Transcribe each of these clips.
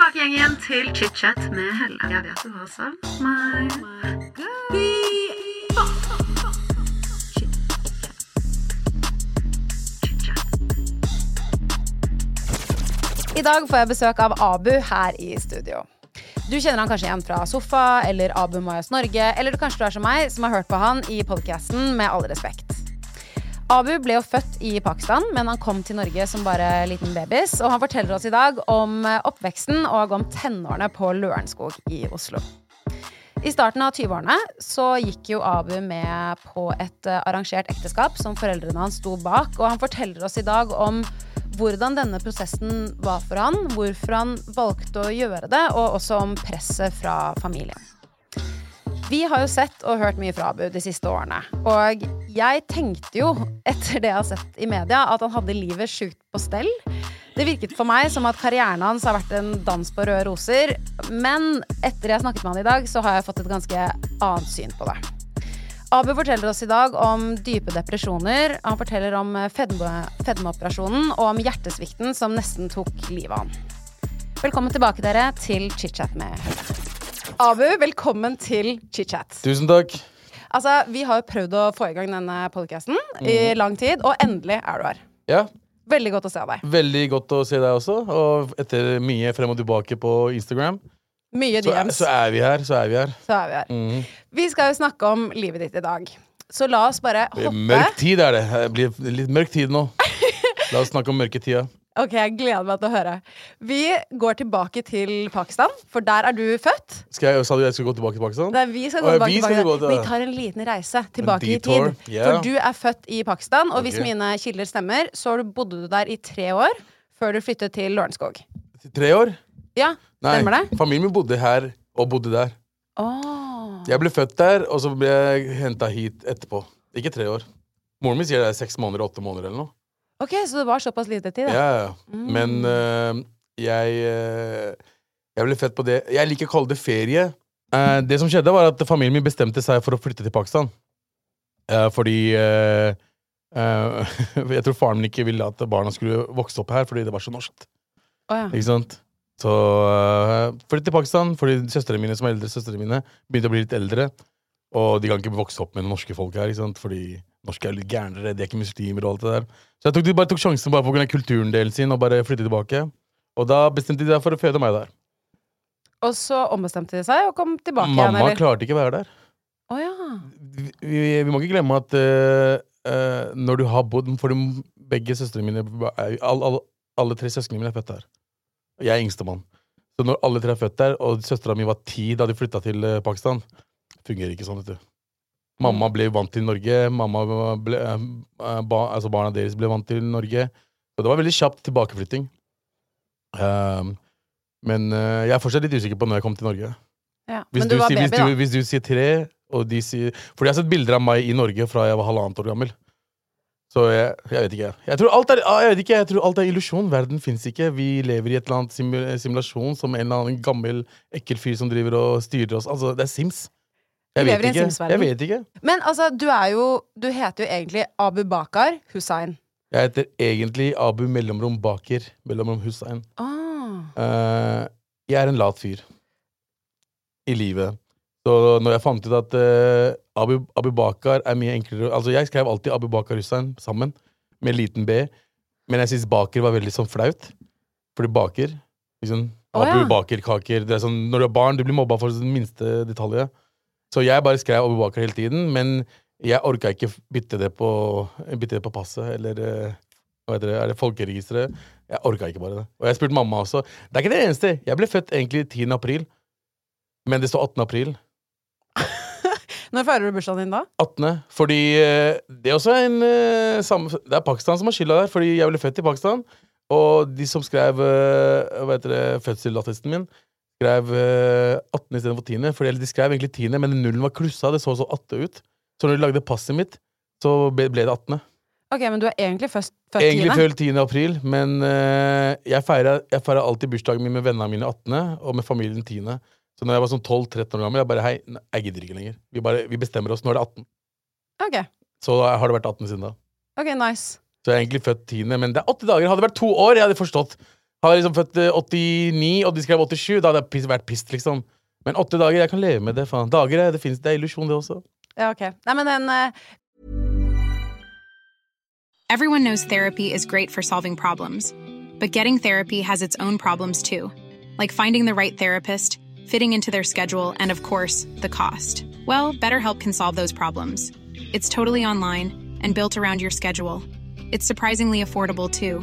tilbake igjen, igjen til chit-chat med Helle. Jeg vet du har savn meg. I dag får jeg besøk av Abu her i studio. Du kjenner han kanskje igjen fra Sofa eller Abu Mayas Norge, eller du kanskje du er som meg, som har hørt på han i podkasten Med all respekt. Abu ble jo født i Pakistan, men han kom til Norge som bare liten babys. Og han forteller oss i dag om eh, oppveksten og om tenårene på Lørenskog i Oslo. I starten av 20-årene så gikk jo Abu med på et eh, arrangert ekteskap som foreldrene hans sto bak, og han forteller oss i dag om hvordan denne prosessen var for han, hvorfor han valgte å gjøre det, og også om presset fra familien. Vi har jo sett og hørt mye fra Abu de siste årene. Og jeg tenkte jo, etter det jeg har sett i media, at han hadde livet sjukt på stell. Det virket for meg som at karrieren hans har vært en dans på røde roser. Men etter jeg snakket med han i dag, så har jeg fått et ganske annet syn på det. Abu forteller oss i dag om dype depresjoner. Han forteller om fedme, fedmeoperasjonen og om hjertesvikten som nesten tok livet av han. Velkommen tilbake dere til chit-chat med Helle. Abu, velkommen til chit-chat. Tusen takk. Altså, Vi har jo prøvd å få i gang denne podkasten i lang tid, og endelig er du her. Ja, Veldig godt å se deg. Veldig godt å se deg også. Og etter mye frem og tilbake på Instagram, Mye så, DMs, så er vi her. Så er vi her. så er vi her. Mm. Vi skal jo snakke om livet ditt i dag. Så la oss bare hoppe. Mørk tid er det. Det blir litt mørk tid nå. La oss snakke om mørketida. Ok, jeg gleder meg til å høre. Vi går tilbake til Pakistan, for der er du født. Skal jeg, sa du jeg skal gå tilbake til Pakistan? Nei, vi skal gå tilbake vi til Pakistan. gå til- Vi tar en liten reise tilbake i tid. Yeah. For du er født i Pakistan, og hvis mine kilder stemmer, så bodde du der i tre år før du flyttet til Lørenskog. Tre år? Ja, Nei, stemmer det? familien min bodde her og bodde der. Oh. Jeg ble født der, og så ble jeg henta hit etterpå. Ikke tre år. Moren min sier det er seks måneder, åtte måneder eller noe. Ok, så det var såpass lite tid, Ja, da. ja. Men øh, jeg øh, Jeg ble fett på det Jeg liker å kalle det ferie. Eh, det som skjedde, var at familien min bestemte seg for å flytte til Pakistan. Eh, fordi eh, eh, Jeg tror faren min ikke ville at barna skulle vokse opp her, fordi det var så norsk. Oh, ja. Ikke sant? Så uh, flyttet til Pakistan fordi søstrene mine som er eldre søstrene mine begynte å bli litt eldre. Og de kan ikke vokse opp med norske folk her, fordi norske er litt gærnere. De er ikke muslimer og alt det der. Så jeg tok, de bare tok sjansen bare på grunn av kulturen delen sin og bare flyttet tilbake. Og da bestemte de seg for å føde meg der. Og så ombestemte de seg og kom tilbake igjen, Mamma klarte ikke å være der. Oh, ja. Vi, vi, vi må ikke glemme at uh, uh, når du har bodd For begge søstrene mine all, all, Alle tre søsknene mine er født der. Jeg er yngstemann. Så når alle tre er født der, og søstera mi var ti da de flytta til eh, Pakistan, fungerer ikke sånn, vet du. Mamma ble vant til Norge. Mamma ble, eh, eh, ba, altså Barna deres ble vant til Norge. Så det var veldig kjapt tilbakeflytting. Um, men uh, jeg er fortsatt litt usikker på når jeg kom til Norge. ja. Hvis, Men du du, baby, hvis, du, hvis du sier tre, og de sier Fordi jeg har sett bilder av meg i Norge fra jeg var halvannet år gammel. Så jeg, jeg vet ikke. Jeg tror alt er, ah, jeg vet ikke, jeg tror alt er illusjon. Verden fins ikke. Vi lever i et eller annet simu- simulasjon som en eller annen gammel, ekkel fyr som driver og styrer oss. Altså, det er Sims. Jeg vet ikke. Jeg vet ikke. Men altså, du er jo Du heter jo egentlig Abu Bakar Hussain. Jeg heter egentlig Abu mellomrom Baker mellomrom Hussein. Ah. Uh, jeg er en lat fyr i livet. Så når jeg fant ut at uh, Abu, Abu Bakar er mye enklere Altså Jeg skrev alltid Abu Bakar Hussein sammen, med liten B. Men jeg syns Baker var veldig sånn flaut. Fordi baker liksom, Abu Abu ja. Baker kaker det er sånn, Når du er barn, du blir mobba for den minste detaljet. Så jeg bare skrev Abu Bakar hele tiden, men jeg orka ikke bytte det på, bytte det på passet eller eh, hva heter det, er det folkeregisteret. Jeg orka ikke bare det. Og jeg spurte mamma også. Det er ikke det eneste. Jeg ble født egentlig 10. april, men det står 18. april. Når feirer du bursdagen din da? 18. Fordi eh, det er også en eh, Det er Pakistan som har skylda der, fordi jeg ble født i Pakistan. Og de som skrev hva heter det, fødselsattesten min, skrev eh, 18 istedenfor 10. Fordi, eller de skrev egentlig 10., men nullen var klussa. Det så så 8 ut. Så når de lagde passet mitt, så ble, ble det 18. Ok, men du er egentlig først født Egentlig født før 10. april, men uh, jeg feirer alltid bursdagen min med vennene mine 18., og med familien 10. Så når jeg var sånn 12-13 år gammel, jeg bare hei, nei, jeg gidder ikke lenger. Vi, bare, vi bestemmer oss. Nå er det 18. Ok, Så har det vært 18 siden da. ok, nice. Så jeg er egentlig født 10., men det er åtte dager. Hadde det vært to år, jeg hadde forstått. Hadde jeg liksom født eh, 89, og de skrev 87, da hadde jeg vært pissed, liksom. Men åtte dager, jeg kan leve med det. faen Dager, er- det, finnes, det er illusjon, det også. Ja, ok. Nei, men den eh, Everyone knows therapy is great for solving problems, but getting therapy has its own problems too, like finding the right therapist, fitting into their schedule, and of course, the cost. Well, BetterHelp can solve those problems. It's totally online and built around your schedule. It's surprisingly affordable too.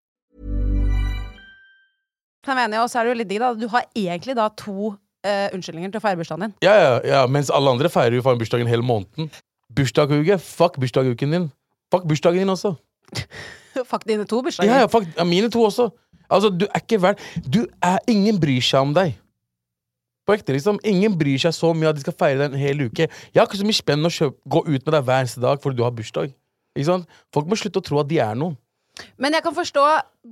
Jeg enig, og så er det jo litt digg, da. Du har egentlig da to eh, unnskyldninger til å feire bursdagen din. Ja, ja, ja, Mens alle andre feirer jo faen bursdagen hele måneden. Bursdagsuke? Fuck bursdagsuken din. Fuck bursdagen din også. Fuck dine to bursdager. Ja, ja, fuck, ja, mine to også. Altså, du er ikke verd Du er Ingen bryr seg om deg. På ekte, liksom. Ingen bryr seg så mye at de skal feire deg en hel uke. Jeg har ikke så mye spenn å kjøpe, gå ut med deg hver eneste dag fordi du har bursdag. Ikke sant? Folk må slutte å tro at de er noen. Men jeg kan forstå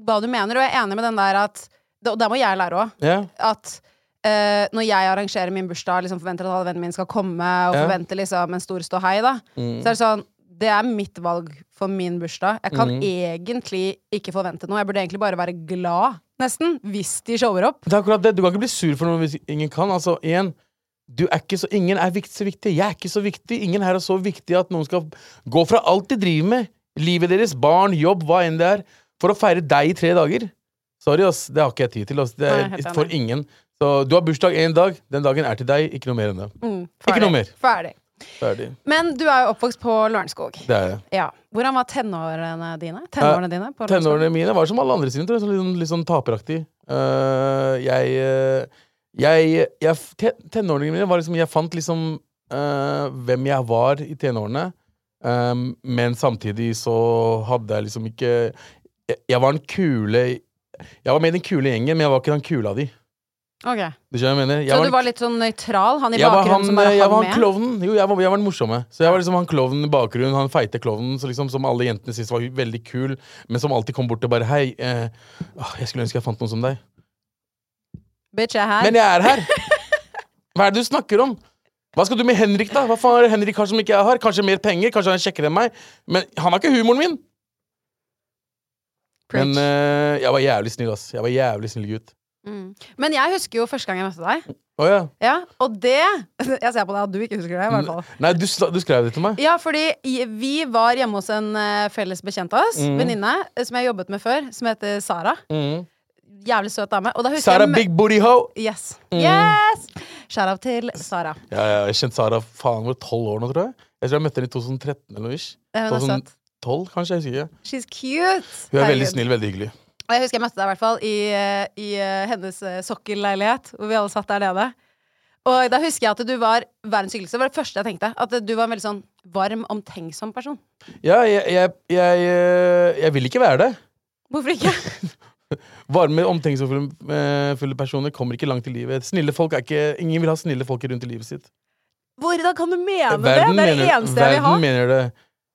hva du mener, og jeg er enig med den der at Og der må jeg lære òg. Yeah. At eh, når jeg arrangerer min bursdag, liksom forventer at alle vennene mine skal komme, og yeah. forventer liksom en stor ståhei, da, Mm. så er det sånn det er mitt valg for min bursdag. Jeg kan Mm. egentlig ikke forvente noe. Jeg burde egentlig bare være glad, nesten, hvis de shower opp. Det er akkurat det. Du kan ikke bli sur for noe hvis ingen kan. Altså, igjen du er ikke så, Ingen er så viktig. Jeg er ikke så viktig. Ingen her er så viktig at noen skal gå fra alt de driver med, livet deres, barn, jobb, hva enn det er, for å feire deg i tre dager. Sorry, ass. Det har ikke jeg tid til. Ass. Det er for ingen. Så du har bursdag én dag. Den dagen er til deg. Ikke noe mer enn det. Mm, Ikke noe mer. Ferdig. Ferdig. Men du er jo oppvokst på Lørenskog. Det er jeg. Ja. Hvordan var tenårene dine? Tenårene dine på Tenårene mine var som alle andre sine, tror jeg. Så litt, sånn- litt sånn taperaktig. Uh, jeg, eh, jeg, jeg te, Tenårene mine var liksom Jeg fant liksom uh, hvem jeg var i tenårene. Um, men samtidig så hadde jeg liksom ikke jeg, jeg var en kule Jeg var med i den kule gjengen, men jeg var ikke den kule av de. Ok. Du skjønner hva jeg mener? Jeg Så var du var litt sånn nøytral? Han i jeg var bakgrunnen han, som bare jeg hang var med? han klovnen. Jo, jeg var, jeg var den morsomme. Så jeg var liksom han klovnen i bakgrunnen, han feite klovnen så liksom, som alle jentene syntes var veldig kul, men som alltid kom bort og bare Hei, eh, åh, jeg skulle ønske jeg fant noen som deg. Bitch, jeg er her. Men jeg er her! Hva er det du snakker om? Hva skal du med Henrik, da? Hva faen er det Henrik har som ikke jeg har? Kanskje mer penger? Kanskje han er kjekkere enn meg? Men han har ikke humoren min! Men eh, jeg var jævlig snill, ass. Jeg var jævlig snill gutt. Mm. Men jeg husker jo første gang jeg møtte deg. Å ja. Ja, og det Jeg ser på deg at du ikke husker det, i hvert fall. Nei, du, du skrev det til meg. Ja, fordi vi var hjemme hos en eh, felles bekjent av oss, Mm. venninne, eh, som jeg jobbet med før, som heter Sara. Mm. Jævlig søt dame. Sara jeg Big Booty Ho! Yes. Mm. yes! Shout-out til Sara. Ja, ja, jeg har kjent Sara faen over tolv år nå, tror jeg. Jeg tror jeg møtte henne i 2013 eller noe. Hun er søt. 12, kanskje? Jeg ikke. She's cute. Hun er veldig snill, veldig hyggelig. Og jeg husker jeg møtte deg i hvert fall i, i eh, hennes eh, sokkelleilighet, hvor vi alle satt der nede. Og da husker jeg at du var verdens hyggeligste. Det var det første jeg tenkte. At du var en veldig sånn varm, omtenksom person. Ja, jeg, jeg, jeg, eh, jeg vil ikke være det. Hvorfor ikke? Varme, omtenksomfulle personer kommer ikke langt i livet. Snille folk er ikke Ingen vil ha snille folk rundt i livet sitt. Hvordan kan du mene det? Verden Det er det eneste jeg vil ha. verden mener det.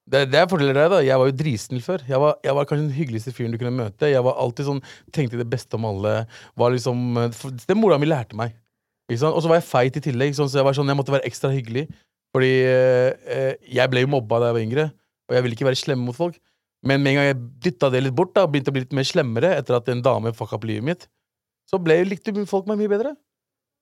Det, det jeg forteller deg da, Jeg var jo dritsnill før. Jeg var, jeg var kanskje den hyggeligste fyren du kunne møte. Jeg var alltid sånn, tenkte det beste om alle. Var liksom, det mora mi lærte meg. Og så var jeg feit i tillegg, så jeg var sånn, jeg måtte være ekstra hyggelig. Fordi eh, jeg ble jo mobba da jeg var yngre, og jeg ville ikke være slem mot folk. Men med en gang jeg dytta det litt bort, da, begynte å bli litt mer slemmere etter at en dame fucka opp livet mitt, så ble, likte folk meg mye bedre.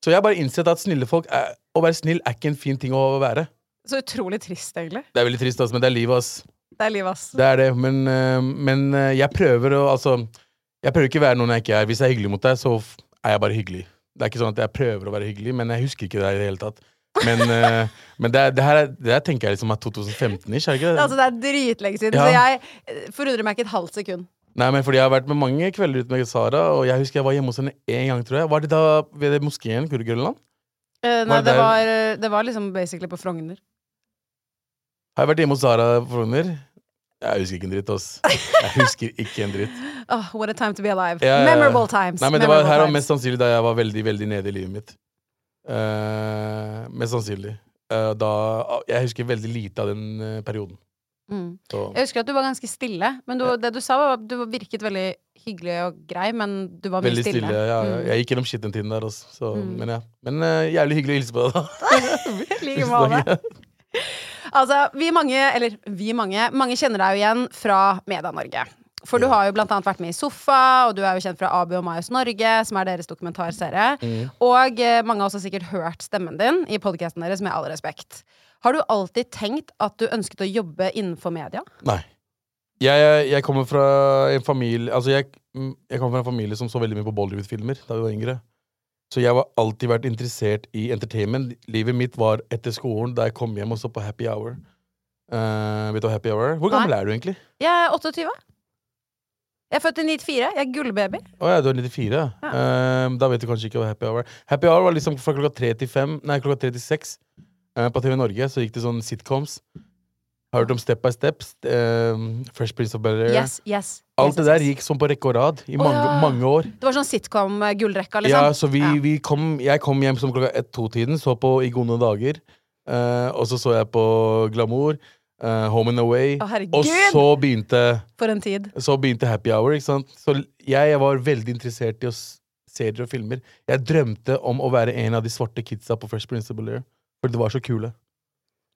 Så jeg har bare innsett at snille folk er, å være snill er ikke en fin ting å være. Så utrolig trist, egentlig. Det er veldig trist, altså, men det er livet, ass. Det er livet, ass. Det er det, men, øh, men øh, jeg prøver å altså Jeg prøver ikke å være noen jeg ikke er. Hvis jeg er hyggelig mot deg, så er jeg bare hyggelig. Det er ikke sånn at jeg prøver å være hyggelig, men jeg husker ikke det i det hele tatt. Men, øh, men det, det her er, det her tenker jeg liksom er 2015-ish, er det ikke det? Altså, det er dritlenge siden, Ja. så jeg eh, forundrer meg ikke et halvt sekund. Nei, men fordi jeg har vært med mange kvelder ute med Sara, og jeg husker jeg var hjemme hos henne én gang, tror jeg. Var det da ved moskeen, Kurgrønland? Uh, nei, det det var, det var liksom basically på Frogner. Har jeg vært hjemme hos Sara Frogner? Jeg husker ikke en dritt, ass. Jeg husker ikke en dritt. Oh, what a time to be alive. Ja. Memorable times. Nei, men det var, her var mest sannsynlig da jeg var veldig, veldig nede i livet mitt. Uh, mest sannsynlig. Uh, da, jeg husker veldig lite av den uh, perioden. Mm. Jeg husker at du var ganske stille, men du, det du sa, var at du virket veldig hyggelig og grei, men du var Veldig stille. stille. ja, Mm. Jeg gikk gjennom skitten-tiden der, også, Så, Mm. Men ja. Men jævlig hyggelig å hilse på deg, da. I like måte. Altså, vi mange, eller vi mange, mange kjenner deg jo igjen fra Media-Norge. For du har jo blant annet vært med i Sofa, og du er jo kjent fra Abu og Mayos Norge, som er deres dokumentarserie. Mm. Og eh, mange har også sikkert hørt stemmen din i podkasten deres, med all respekt. Har du alltid tenkt at du ønsket å jobbe innenfor media? Nei. Jeg, jeg, jeg kommer fra en familie Altså, jeg, jeg kommer fra en familie som så veldig mye på Bollywood-filmer da vi var yngre. Så jeg har alltid vært interessert i entertainment. Livet mitt var etter skolen, da jeg kom hjem og så på Happy Hour. Uh, vet du hva Happy Hour er? Hvor gammel er du egentlig? Jeg er 28. Jeg er født i 94. Jeg er gullbaby. Å ja, du er 94, ja. Eh, da vet du kanskje ikke hva Happy Hour er. Happy Hour var liksom fra klokka tre til fem, nei, klokka tre til seks. Eh, på TV Norge så gikk det sånn sitcoms. Har hørt om Step by Step? eh, Fresh Prince of Bel-Air? Yes, yes. Alt yes, det der gikk sånn på rekke og rad i Å, mange, ja. mange år. Det var sånn sitcom-gullrekka, liksom? Ja, så vi, Ja. vi kom, jeg kom hjem som klokka ett-to-tiden, så på I gode dager. uh, og så så jeg på Glamour, Uh, Home and Away. Å, og så begynte, For en tid. så begynte Happy Hour. ikke sant? Så jeg, jeg var veldig interessert i å serier og filmer. Jeg drømte om å være en av de svarte kidsa på Fresh Prince of Bel-Air. For de var så kule.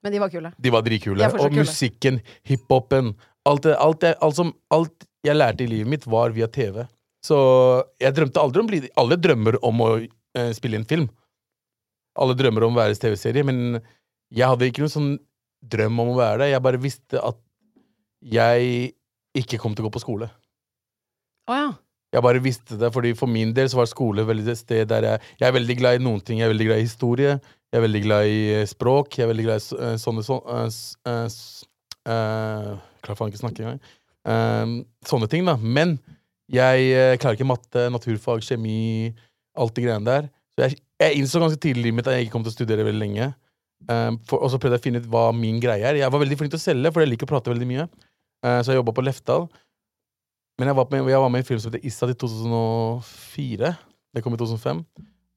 Men de var kule. De var dritkule. De Og kule. musikken, hiphopen alt, det- alt, det- alt, som- alt jeg lærte i livet mitt, var via TV. Så jeg drømte aldri om bli Alle drømmer om å eh, spille en film. Alle drømmer om å være TV-serie, men jeg hadde ikke noen sånn drøm om å være det. Jeg bare visste at jeg ikke kom til å gå på skole. Å ja. Jeg bare visste det, fordi For min del så var skole veldig et sted der jeg Jeg er veldig glad i noen ting. Jeg er veldig glad i historie. Jeg er veldig glad i eh, språk. Jeg er veldig glad i eh, sånne så, eh, Klarer faen ikke å snakke engang. Eh, sånne ting, da. Men jeg klarer ikke matte, naturfag, kjemi, alt de greiene der. Så jeg, jeg innså ganske tidlig i mitt at jeg ikke kom til å studere veldig lenge. Eh, for, og så prøvde jeg å finne ut hva min greie er. Jeg var veldig flink til å selge, for jeg liker å prate veldig mye. Eh, så jeg jobba på Lefdal. Men jeg var, med, jeg var med i en film som heter Issa til 2004. Det kom i 2005.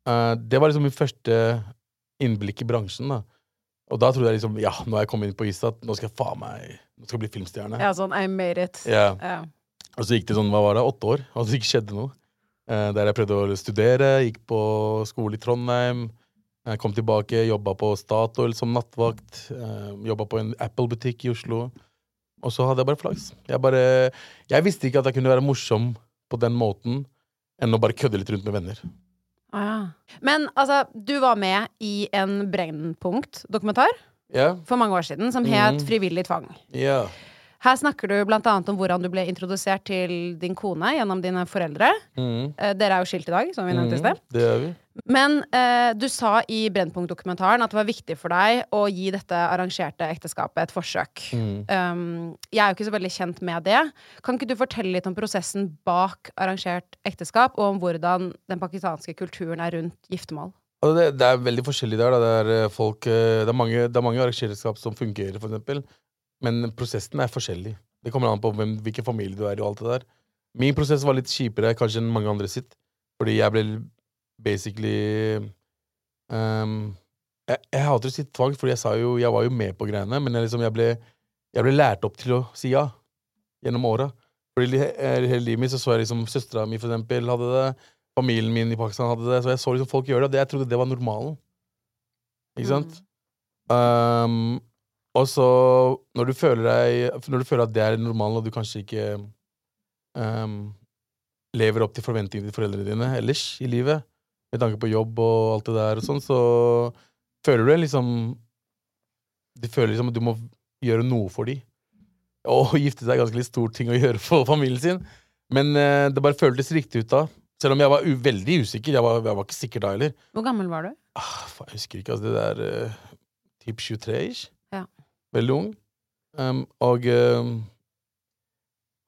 Eh, det var liksom min første innblikk i bransjen. da Og da trodde jeg liksom ja, nå har jeg kommet inn på Issa, nå skal jeg faen meg Nå skal jeg bli filmstjerne. ja, sånn I made it. Yeah. Yeah. Og så gikk det sånn, hva var det, åtte år, og det ikke skjedde noe. Eh, der jeg prøvde å studere, gikk på skole i Trondheim. Jeg kom tilbake, jobba på Statoil som nattvakt. Eh, jobba på en Apple-butikk i Oslo. Og så hadde jeg bare flaks. Jeg, bare, jeg visste ikke at jeg kunne være morsom på den måten enn å bare kødde litt rundt med venner. Å ja. Men altså, du var med i en Brennpunkt-dokumentar Ja, for mange år siden som het Mhm. Frivillig tvang. ja. Her snakker du annet om hvordan du ble introdusert til din kone gjennom dine foreldre. Mhm. Eh, Dere er jo skilt i dag, som vi nevnte i Mhm, sted. Det gjør vi. Men eh, du sa i Brennpunkt-dokumentaren at det var viktig for deg å gi dette arrangerte ekteskapet et forsøk. Mm. Um, jeg er jo ikke så veldig kjent med det. Kan ikke du fortelle litt om prosessen bak arrangert ekteskap, og om hvordan den pakistanske kulturen er rundt giftermål? Altså det, det er veldig forskjellig der. Det, er eh, folk, eh, det er mange, det er mange arrangereskap som fungerer, for eksempel. Men prosessen er forskjellig. Det kommer an på hvem, hvilken familie du er i. og alt det der. Min prosess var litt kjipere kanskje enn mange andre sitt. Fordi jeg ble basically um, jeg, jeg hater å si tvang, fordi jeg, jo, jeg var jo med på greiene, men jeg, liksom, jeg, ble, ble lært opp til å si ja gjennom åra. Fordi eh, hele livet mitt så, så jeg liksom søstera mi, for eksempel, hadde det. Familien min i Pakistan hadde det. Så jeg så liksom folk gjøre det, og jeg trodde det var normalen. Ikke sant? Um, og så, når du føler deg Når du føler at det er normalen, og du kanskje ikke um, lever opp til forventningene til foreldrene dine ellers i livet, med tanke på jobb og alt det der og sånn, så føler du liksom Du føler liksom at du må gjøre noe for dem. Og gifte seg er ganske litt stor ting å gjøre for familien sin. Men uh, det bare føltes riktig ut da. Selv om jeg var veldig usikker. Jeg var, jeg var ikke sikker da heller. Hvor gammel var du? Ah, faen, jeg husker ikke, altså. Det der uh, Typ 23-ish. Veldig ung. Um, og um,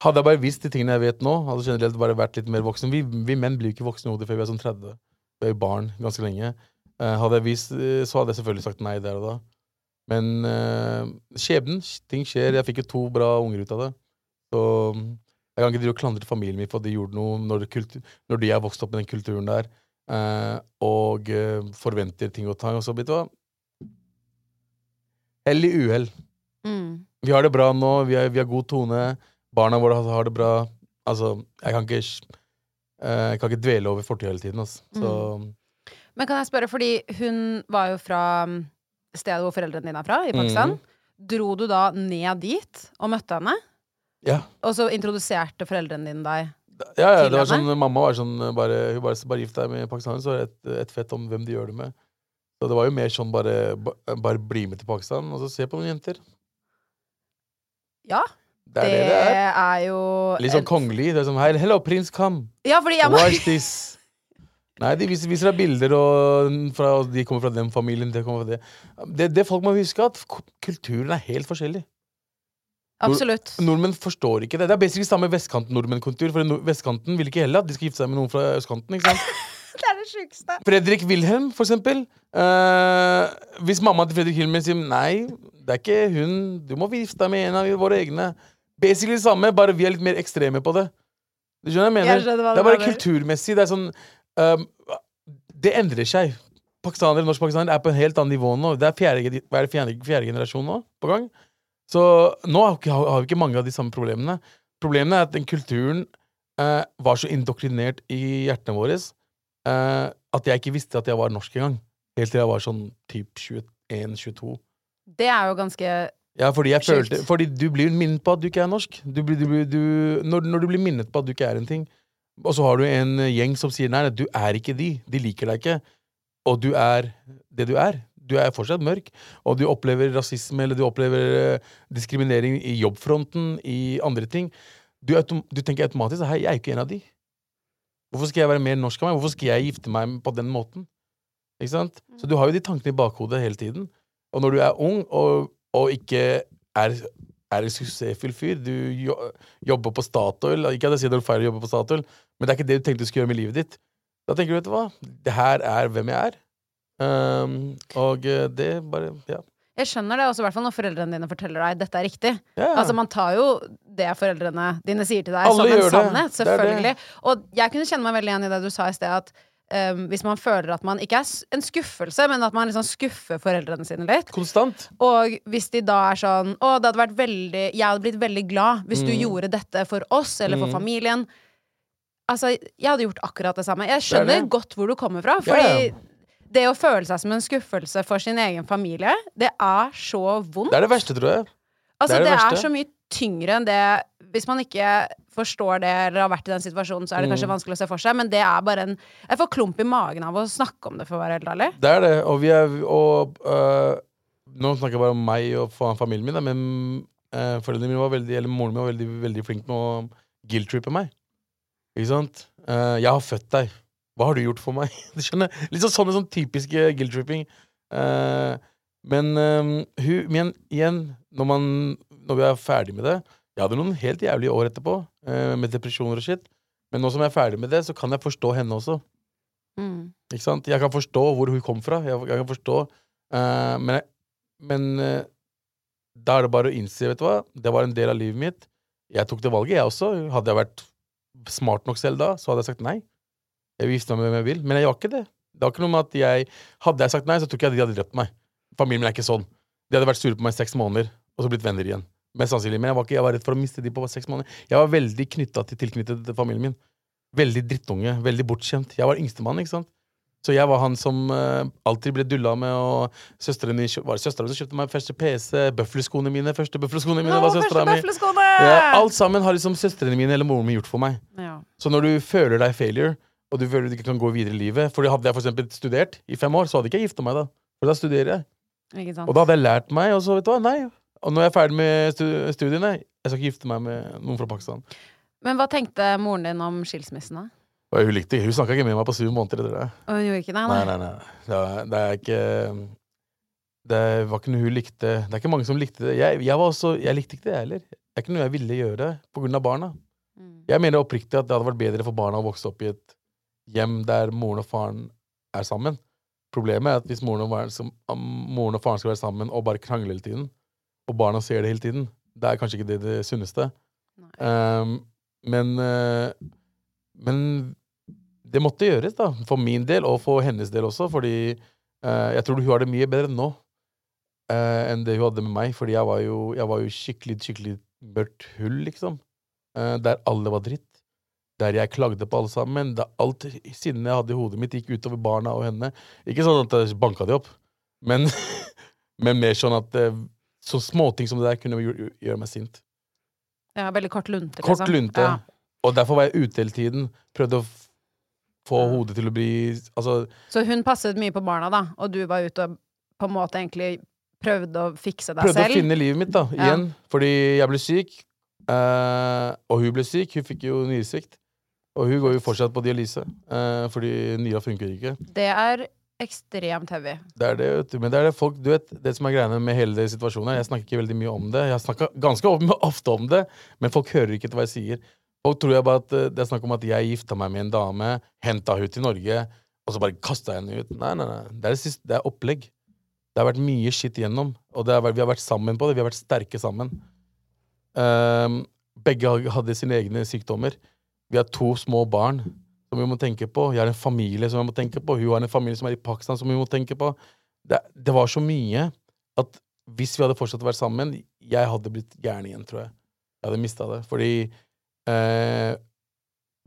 hadde jeg bare visst de tingene jeg vet nå, hadde generelt bare vært litt mer voksen. Vi, vi menn blir jo ikke voksne i hodet før vi er sånn 30. Vi er jo barn ganske lenge. Uh, hadde jeg visst, eh, så hadde jeg selvfølgelig sagt nei der og da. Men uh, skjebnen, ting skjer. Jeg fikk jo to bra unger ut av det. Så jeg kan ikke drive og klandre familien min for at de gjorde noe når, kultur, når de er vokst opp med den kulturen der, uh, og forventer ting og tang. Og så, vet du hva Hell i uhell. Mm. Vi har det bra nå, vi, vi har god tone. Barna våre har- det bra. Altså, jeg kan ikke eh, Jeg kan ikke dvele over fortida hele tiden. Altså. Så Men kan jeg spørre, fordi hun var jo fra mm, stedet hvor foreldrene dine er fra, i Pakistan. Dro du da ned dit og møtte henne? ja. Og så introduserte foreldrene dine deg? Ja, ja, det var sånn, Mamma var sånn bare, Hun bare, bare gift deg med pakistanere, så er det et, et fett om hvem de gjør det med. Så det var jo mer sånn bare, bare bli med til Pakistan, og så se på noen jenter. Ja. Det er det det er. er jo Litt sånn kongelig. Det er sånn Hei, hello, prins, come. Ja, fordi jeg må Watch this. Nei, de viser, viser deg bilder, og fra, og de kommer fra den familien. Kommer fra det. Det, det folk må huske, at kulturen er helt forskjellig. Absolutt. Nordmenn forstår ikke det. Det er basically samme vestkanten-nordmenn-kultur. For nord- vestkanten vil ikke heller at de skal gifte seg med noen fra østkanten. ikke sant? Det sjukeste. Fredrik Wilhelm, for eksempel. Uh, hvis mammaen til Fredrik Wilhelm sier nei, det er ikke hun, du må gifte deg med en av våre egne. Basically det samme, bare vi er litt mer ekstreme på det. Du skjønner hva jeg mener? Jeg skjønner hva det er bare mener. kulturmessig. Det er sånn uh, Det endrer seg. Pakistanere, norsk-pakistanere er på en helt annet nivå nå. Det er fjerde, hva er det, fjerde, fjerde generasjon nå på gang. Så nå har, vi ikke mange av de samme problemene. Problemet er at den kulturen uh, var så indoktrinert i hjertene våre eh, at jeg ikke visste at jeg var norsk engang. Helt til jeg var sånn typ 21-22. Det er jo ganske Ja, fordi jeg følte Fordi du blir minnet på at du ikke er norsk. Du blir, du, blir- du, når, når du blir minnet på at du ikke er en ting, og så har du en gjeng som sier nei, nei, du er ikke de. De liker deg ikke. Og du er det du er. Du er fortsatt mørk, og du opplever rasisme eller du opplever eh, diskriminering i jobbfronten, i andre ting. Du, du tenker automatisk hei, jeg er ikke en av de. Hvorfor skal jeg være mer norsk av meg? Hvorfor skal jeg gifte meg på den måten? Ikke sant? Så du har jo de tankene i bakhodet hele tiden. Og når du er ung og, og ikke er, er en suksessfull fyr Du jo, jobber på Statoil Ikke at jeg sier det er feil å jobbe på Statoil, men det er ikke det du tenkte du skulle gjøre med livet ditt. Da tenker du, vet du hva, det her er hvem jeg er. Um, og eh, det bare Ja. Jeg skjønner det også, i hvert fall når foreldrene dine forteller deg dette er riktig. Yeah. Altså Man tar jo det foreldrene dine sier til deg, Alle som en sannhet. Selvfølgelig. Det det. Og jeg kunne kjenne meg veldig igjen i det du sa i sted, at um, hvis man føler at man ikke er en skuffelse, men at man liksom skuffer foreldrene sine litt. Konstant. Og hvis de da er sånn Å, det hadde vært veldig Jeg hadde blitt veldig glad hvis du Mm. gjorde dette for oss, eller for Mm. familien. Altså, jeg hadde gjort akkurat det samme. Jeg er skjønner det. godt hvor du kommer fra. Fordi ja. det å føle seg som en skuffelse for sin egen familie, det er så vondt. Det er det verste, tror jeg. Altså, Det er det, det er så mye tyngre enn det Hvis man ikke forstår det eller har vært i den situasjonen, så er det kanskje Mm. vanskelig å se for seg, men det er bare en Jeg får klump i magen av å snakke om det, for å være helt ærlig. Det er det. Og vi er Og øh, nå snakker jeg bare om meg og familien min, men øh, foreldrene mine var veldig Eller moren min var veldig, veldig flink med å guilt-trippe meg. Ikke sant? Uh, jeg har født deg. Hva har du gjort for meg? Du skjønner? Litt sånn sånne sånn typiske guilt-tripping. Uh, men øh, hun Men igjen, når man Når vi er ferdig med det Jeg hadde noen helt jævlige år etterpå, eh, med depresjoner og shit. Men nå som jeg er ferdig med det, så kan jeg forstå henne også. Mm. Ikke sant? Jeg kan forstå hvor hun kom fra. Jeg, jeg kan forstå eh, Men, men eh, da er det bare å innse, vet du hva, det var en del av livet mitt. Jeg tok det valget, jeg også. Hadde jeg vært smart nok selv da, så hadde jeg sagt nei. Jeg vil gifte meg med hvem jeg vil. Men jeg var ikke det. Det var ikke noe med at jeg Hadde jeg sagt nei, så tror ikke jeg de hadde drept meg. Familien min er ikke sånn. De hadde vært sure på meg i seks måneder, og så blitt venner igjen. Mest sannsynlig. Men jeg var, ikke, jeg var redd for å miste de på seks måneder. Jeg var veldig knytta til tilknyttet til familien min. Veldig drittunge. Veldig bortskjemt. Jeg var yngstemann, ikke sant. Så jeg var han som uh, alltid ble dulla med, og søsteren min var det søsteren som kjøpte meg første PC, bøfleskoene mine, første bøfleskoene mine Å, var søstera mi. Ja, alt sammen har liksom søstrene mine eller moren min gjort for meg. Ja. Så når du føler deg failure, og du føler du ikke kan gå videre i livet For hadde jeg for eksempel studert i fem år, så hadde ikke jeg gifta meg da. For da studerer jeg. Og da hadde jeg lært meg, og så vet du hva, nei. Og når jeg er ferdig med studiene, jeg skal ikke gifte meg med noen fra Pakistan. Men hva tenkte moren din om skilsmissen, da? Og hun likte Hun snakka ikke med meg på syv måneder etter det. Og hun gjorde ikke det? Nei, nei, nei. Det, er, det er ikke Det var ikke noe hun likte. Det er ikke mange som likte det. Jeg, jeg var også Jeg likte ikke det, jeg heller. Det er ikke noe jeg ville gjøre på grunn av barna. Mm. Jeg mener oppriktig at det hadde vært bedre for barna å vokse opp i et hjem der moren og faren er sammen. Problemet er at hvis moren og, faren, som, moren og faren skal være sammen og bare krangle hele tiden, og barna ser det hele tiden, det er kanskje ikke det, det sunneste. Um, men uh, Men det måtte gjøres, da. For min del, og for hennes del også, fordi uh, jeg tror hun har det mye bedre nå uh, enn det hun hadde med meg. Fordi jeg var jo, jeg var jo skikkelig, skikkelig mørkt hull, liksom. Uh, der alle var dritt. Der jeg klagde på alle sammen. Da alt sinnet jeg hadde i hodet mitt, gikk utover barna og henne. Ikke sånn at jeg banka de opp, men, men mer sånn at så småting som det der kunne gjøre, meg sint. Ja, veldig kort lunte, Kort liksom. lunte. Ja. Og derfor var jeg ute hele tiden. Prøvde å få Ja. hodet til å bli Altså, Så hun passet mye på barna, da, og du var ute og på en måte egentlig prøvde å fikse deg prøvde selv? å finne livet mitt, da, Ja. igjen. Fordi jeg ble syk. uh, og hun ble syk. Hun fikk jo nyresvikt. Og hun går jo fortsatt på dialyse, uh, fordi nyra funker ikke. Det er ekstremt heavy. Det er det. Men det er det folk Du vet, det som er greiene med hele den situasjonen Jeg snakker ikke veldig mye om det. Jeg snakker ganske ofte om det, men folk hører ikke til hva jeg sier. Folk tror jeg bare at eh, det er snakk om at jeg gifta meg med en dame, henta hun til Norge, og så bare kasta henne ut. Nei, nei, nei. Det er, det siste, det er opplegg. Det har vært mye skitt igjennom, og har vært, vi har vært sammen på det. Vi har vært sterke sammen. Um, begge hadde sine egne sykdommer. Vi har to små barn som vi må tenke på. Jeg har en familie som jeg må tenke på. Hun har en familie som er i Pakistan, som vi må tenke på. Det, det var så mye at hvis vi hadde fortsatt å være sammen, jeg hadde blitt gæren igjen, tror jeg. Jeg hadde mista det. Fordi eh,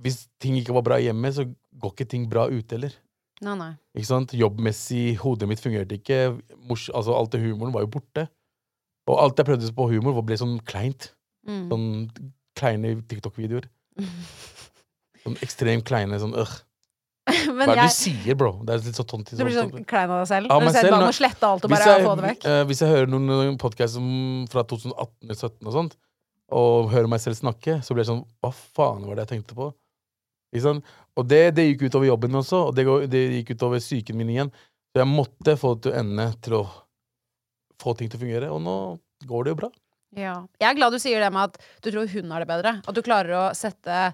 hvis ting ikke var bra hjemme, så går ikke ting bra ute heller. Nei, nei. Ikke sant? Jobbmessig, hodet mitt fungerte ikke. Mors, altså, alt det humoren var jo borte. Og alt jeg prøvde på humor, ble sånn kleint. Mm. Sånn kleine TikTok-videoer. Sånn ekstremt kleine sånn øh. Men Hva er det jeg, du sier, bro? Det er litt så tonti. du blir sånn klein av deg selv? Ja, Når du ser selv, bare nå- må slette alt og bare jeg, få det vekk? Uh, hvis jeg hører noen podkaster fra 2018-2017 og sånt, og hører meg selv snakke, så blir jeg sånn Hva faen var det jeg tenkte på? Ikke sant? Og det, det gikk utover jobben også, og det, det gikk utover psyken min igjen. Så jeg måtte få det til å ende til å få ting til å fungere, og nå går det jo bra. Ja. Jeg er glad du sier det med at du tror hun har det bedre. At du klarer å sette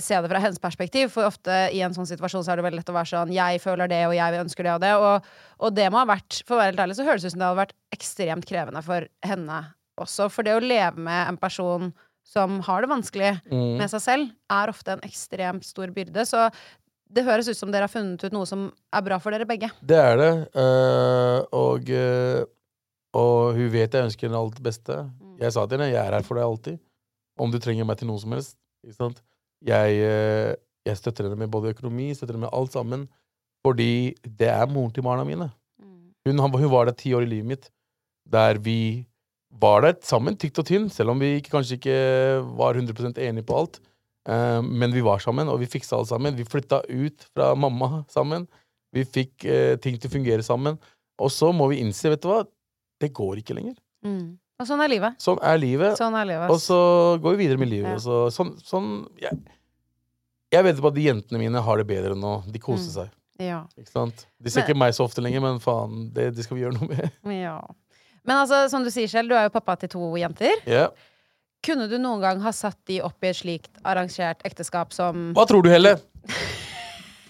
Se det fra hennes perspektiv, for ofte i en sånn situasjon så er det veldig lett å være sånn 'jeg føler det, og jeg ønsker det og det'. Og, og det må ha vært, for å være helt ærlig, så høres det ut som det hadde vært ekstremt krevende for henne også. For det å leve med en person som har det vanskelig Mm. med seg selv, er ofte en ekstremt stor byrde. Så det høres ut som dere har funnet ut noe som er bra for dere begge. Det er det. Uh, og, uh, og hun vet jeg ønsker henne alt det beste. Jeg sa til henne jeg er her for deg alltid. Om du trenger meg til noe som helst. Ikke sant? Jeg, eh, jeg støtter henne med både økonomi, støtter henne med alt sammen. Fordi det er moren til barna mine. Hun, hun var der ti år i livet mitt, der vi var der sammen, tykt og tynn, selv om vi ikke, kanskje ikke var 100 enige på alt. Uh, men vi var sammen, og vi fiksa alt sammen. Vi flytta ut fra mamma sammen. Vi fikk uh, ting til å fungere sammen. Og så må vi innse, vet du hva, det går ikke lenger. Mm. Og sånn er livet. Sånn er livet. Sånn er livet. Og så går vi videre med livet. Ja. og Så, sånn, sånn jeg, jeg vet på at de jentene mine har det bedre nå. De koser Mm. seg. Ja. Ikke sant? De ser Men- ikke meg så ofte lenger, men faen, det, det skal vi gjøre noe med. ja. Men altså, som du sier selv, du er jo pappa til to jenter. Ja. Kunne du noen gang ha satt de opp i et slikt arrangert ekteskap som Hva tror du, Helle?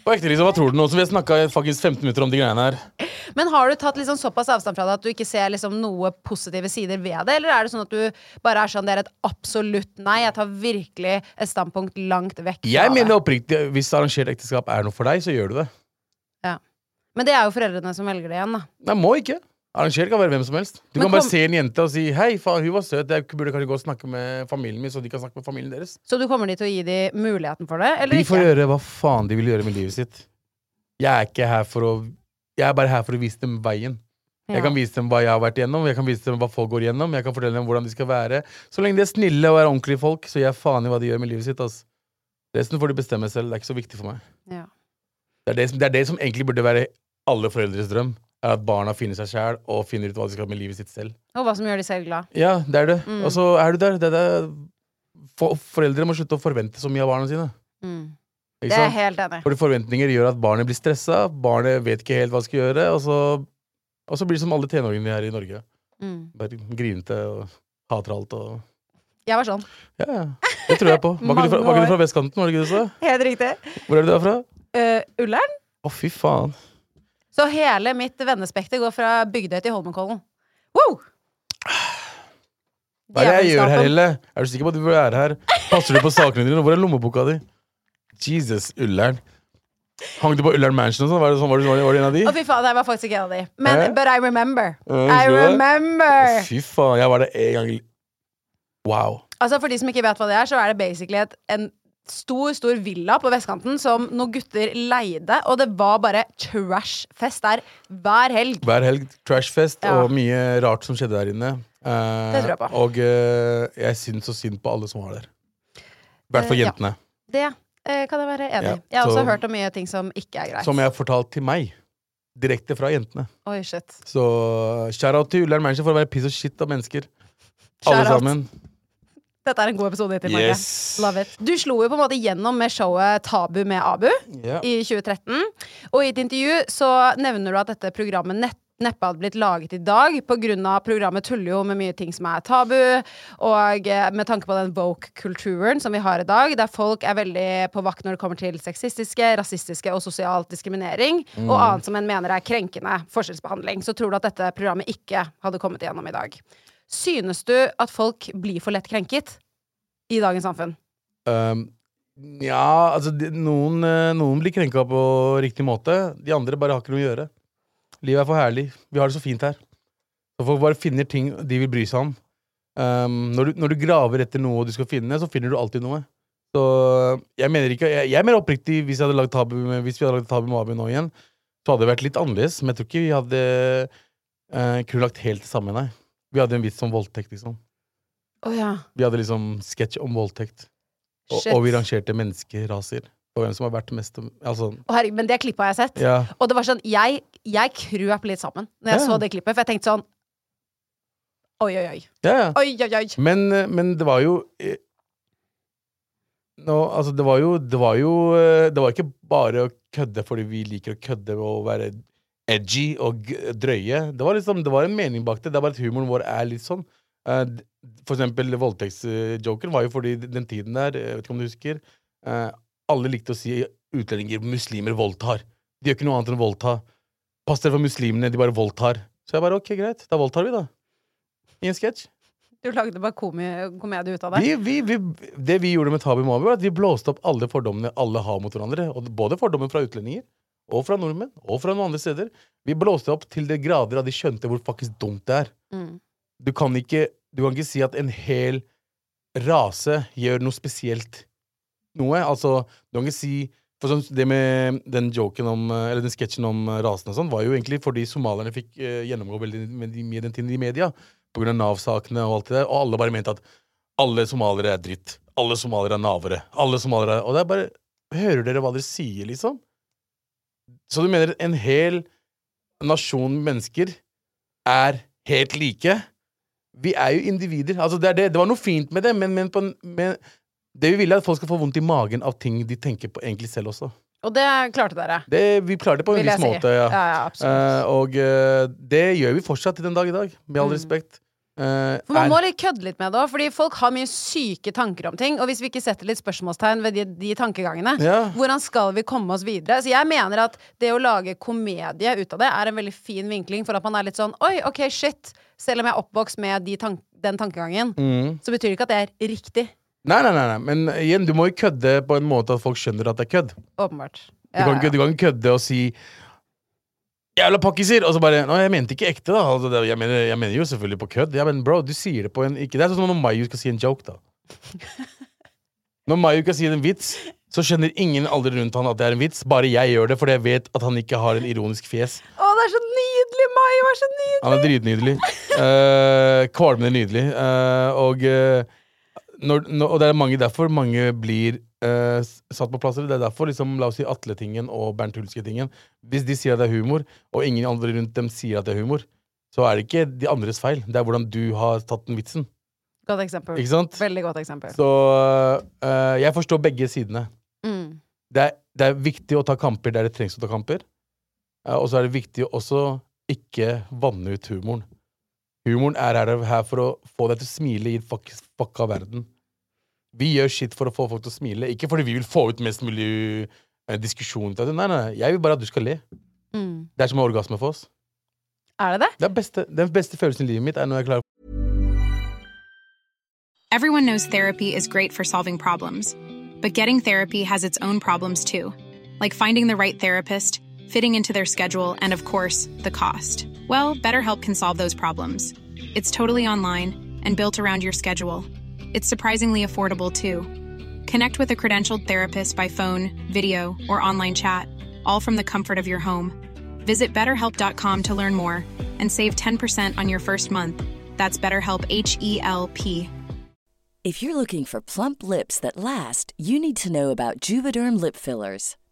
På ekte, liksom, hva tror du nå? Så vi har snakka faktisk 15 minutter om de greiene her. Men har du tatt liksom såpass avstand fra det at du ikke ser liksom noe positive sider ved det? Eller er det sånn at du bare er sånn det er et absolutt nei, jeg tar virkelig et standpunkt langt vekk fra Jeg mener oppriktig, hvis arrangert ekteskap er noe for deg, så gjør du det. Men det er jo foreldrene som velger det igjen, da. Nei, må ikke. Arrangert kan være hvem som helst. Du Men kan bare kom- se en jente og si 'hei, faen, hun var søt', jeg burde kanskje gå og snakke med familien min, så de kan snakke med familien deres. Så du kommer dit til å gi dem muligheten for det, eller De får ikke? gjøre hva faen de vil gjøre med livet sitt. Jeg er ikke her for å Jeg er bare her for å vise dem veien. Jeg kan vise dem hva jeg har vært igjennom, jeg kan vise dem hva folk går igjennom, jeg kan fortelle dem hvordan de skal være. Så lenge de er snille og er ordentlige folk, så gir jeg faen i hva de gjør med livet sitt. ass. Resten får de bestemme selv. Det er ikke så viktig for meg. Ja. Det er det, som, det er det som egentlig burde være alle foreldres drøm. Er at barna finner seg sjæl og finner ut hva de skal med livet sitt selv. Og hva som gjør de selv glad. Ja, det er det. Mm. Og så er du der. Det er det. For, foreldre må slutte å forvente så mye av barna sine. Mm. Det er helt enig. Fordi forventninger gjør at barnet blir stressa, barnet vet ikke helt hva det skal gjøre, og så, og så blir det som alle tenåringene her i Norge. Mm. Bare grinete og hater alt og Jeg var sånn. Ja, ja. Det tror jeg på. Var ikke du fra, var ikke du fra vestkanten, var det ikke du sa? Helt riktig. Hvor er du fra? Uh, Ullern? Å, fy faen. Så hele mitt vennespekter går fra Bygdøy til Holmenkollen. Wow! Hva er det jeg gjør her. Helle? Er du sikker på at du bør være her? Passer du på sakene dine? Hvor er lommeboka di? Jesus, Ullern. Hang du på Ullern Mansion og sånn? Var, det sånn? var, det, var, det, var det en av de? Å, fy faen, jeg var faktisk ikke en av de. Men, Eh? but I remember. Eh, I remember! Fy faen, jeg var det en gang. Wow. Altså For de som ikke vet hva det er, så er det basically et, en stor stor villa på vestkanten som noen gutter leide, og det var bare trashfest der hver helg. Hver helg trashfest Ja. og mye rart som skjedde der inne. Eh, Det tror jeg på. Og eh, jeg syns så synd på alle som var der. I hvert fall jentene. ja. Det eh, kan jeg være enig i. Ja, Jeg har også hørt om mye ting som ikke er greit. Som jeg har fortalt til meg. Direkte fra jentene. Oi, shit. Så shout-out til Ullern Manager for å være piss og shit av mennesker. Alle Shout-out. sammen. Dette er en god episode til Marke. Yes. Love it. Du slo jo på en måte gjennom med showet Tabu med Abu yeah. i 2013. Og i et intervju så nevner du at dette programmet nett neppe hadde blitt laget i dag, på grunn av programmet tuller jo med mye ting som er tabu, og eh, med tanke på den woke-kulturen som vi har i dag, der folk er veldig på vakt når det kommer til sexistiske, rasistiske og sosial diskriminering, Mm. og annet som en mener er krenkende forskjellsbehandling, så tror du at dette programmet ikke hadde kommet igjennom i dag. Synes du at folk blir for lett krenket i dagens samfunn? Um, ja, altså de, noen, eh, noen blir krenka på riktig måte. De andre bare har ikke noe å gjøre. Livet er for herlig. Vi har det så fint her. Så folk bare finner ting de vil bry seg om. Um, når, du, når du graver etter noe du skal finne, så finner du alltid noe. Så jeg mener ikke Jeg, jeg mer oppriktig, hvis, jeg hadde lagd tabu med, hvis vi hadde lagd tabu med Abu nå igjen, så hadde det vært litt annerledes. Men jeg tror ikke vi hadde uh, kunne lagt helt det samme, nei. Vi hadde en vits om voldtekt, liksom. Å ja. Vi hadde liksom sketsj om voldtekt. Og, og vi rangerte menneskeraser. Og hvem som har vært mest Altså, herregud, men det klippet har jeg sett. ja. Og det var sånn, jeg, jeg krøp litt sammen når jeg Ja. så det klippet, for jeg tenkte sånn Oi, oi, oi. ja, ja. Oi, oi, oi. Men, eh, men det var jo no, altså det var jo Det var jo eh, Det var ikke bare å kødde fordi vi liker å kødde og være edgy og drøye. Det var liksom Det var en mening bak det. Det er bare at humoren vår er litt sånn. Eh, for eksempel voldtektsjoken var jo fordi den tiden der, jeg vet ikke om du husker eh, Alle likte å si utlendinger, muslimer, voldtar. De gjør ikke noe annet enn å voldta. Pass dere for muslimene, de bare voldtar. Så jeg bare ok, greit, da voldtar vi, da. I en sketsj. Du lagde bare komi komedie ut av det. Vi, vi, vi, det vi gjorde med Tabi Mabi, var at vi blåste opp alle fordommene alle har mot hverandre. Både fordommen fra utlendinger, og fra nordmenn, og fra noen andre steder. Vi blåste opp til det grader at de skjønte hvor faktisk dumt det er. Mm. Du kan ikke, du kan ikke si at en hel rase gjør noe spesielt noe. Altså, du kan ikke si for sånn, Det med den joken om, eh, eller den sketsjen om eh, rasen og sånn, var jo egentlig fordi somalierne fikk eh, gjennomgå veldig mye den tiden i media. Av Nav-sakene og alt det der. Og alle bare mente at alle somaliere er dritt. Alle somaliere er navere. Alle somaliere er Og det er bare Hører dere hva dere sier, liksom? Så du mener en hel nasjon mennesker er helt like? Vi er jo individer. Altså, det, er det. det var noe fint med det, men, men, på, en- men det vi vil, er at folk skal få vondt i magen av ting de tenker på egentlig selv også. Og det klarte dere. Det, vi klarte det på en viss si. måte, ja. Ja, ja. Eh, og uh, det gjør vi fortsatt til den dag i dag, med all Mm. respekt. Uh, For man er- må litt kødde litt med det òg, fordi folk har mye syke tanker om ting. Og hvis vi ikke setter litt spørsmålstegn ved de, de tankegangene, Ja. hvordan skal vi komme oss videre? Så jeg mener at det å lage komedie ut av det er en veldig fin vinkling for at man er litt sånn oi, ok, shit. Selv om jeg er oppvokst med de tank den tankegangen, Mm. så betyr det ikke at det er riktig. Nei, nei, nei, nei, men igjen, du må jo kødde på en måte at folk skjønner at det er kødd. Åpenbart. Du, kan ikke, du kan ikke kødde og si Jævla pakkiser! Og så bare Nå, jeg mente ikke ekte, da. Altså, det, jeg, mener, jeg mener jo selvfølgelig på kødd. Ja, men bro, du sier det på en ikke, Det er sånn som når Mayu skal si en joke, da. Når Mayu skal si en vits, så skjønner ingen aldri rundt han at det er en vits. Bare jeg gjør det, fordi jeg vet at han ikke har en ironisk fjes. Å, det er så nydelig! Mayu er så nydelig! Han er dritnydelig. Uh, kvalmende nydelig. Uh, og, eh, når, når, og det er mange derfor mange blir eh, satt på plasser. Det er derfor liksom, la oss si Atle-tingen og Bernt Hulske-tingen. Hvis de sier at det er humor, og ingen andre rundt dem sier at det er humor, så er det ikke de andres feil. Det er hvordan du har tatt den vitsen. Godt eksempel. Ikke sant? Veldig godt eksempel. Så eh, jeg forstår begge sidene. Mm. Det er, det er viktig å ta kamper der det trengs å ta kamper. Eh, og så er det viktig også ikke vanne ut humoren. Humoren er her, her for å få deg til å smile i fuck, fucka verden. Vi gjør shit for å få folk til å smile, ikke fordi vi vil få ut mest mulig eh, diskusjon. Nei, nei, nei, jeg vil bare at du skal le. Mm. Det er som en orgasme for oss. Er det det? Det er beste, den beste følelsen i livet mitt er når jeg klarer Everyone knows therapy is great for solving problems, but getting therapy has its own problems too, like finding the right therapist, fitting into their schedule, and of course, the cost. Well, BetterHelp can solve those problems. It's totally online and built around your schedule. It's surprisingly affordable too. Connect with a credentialed therapist by phone, video, or online chat, all from the comfort of your home. Visit betterhelp.com to learn more and save 10% on your first month. That's BetterHelp H E L P. If you're looking for plump lips that last, you need to know about Juvederm lip fillers.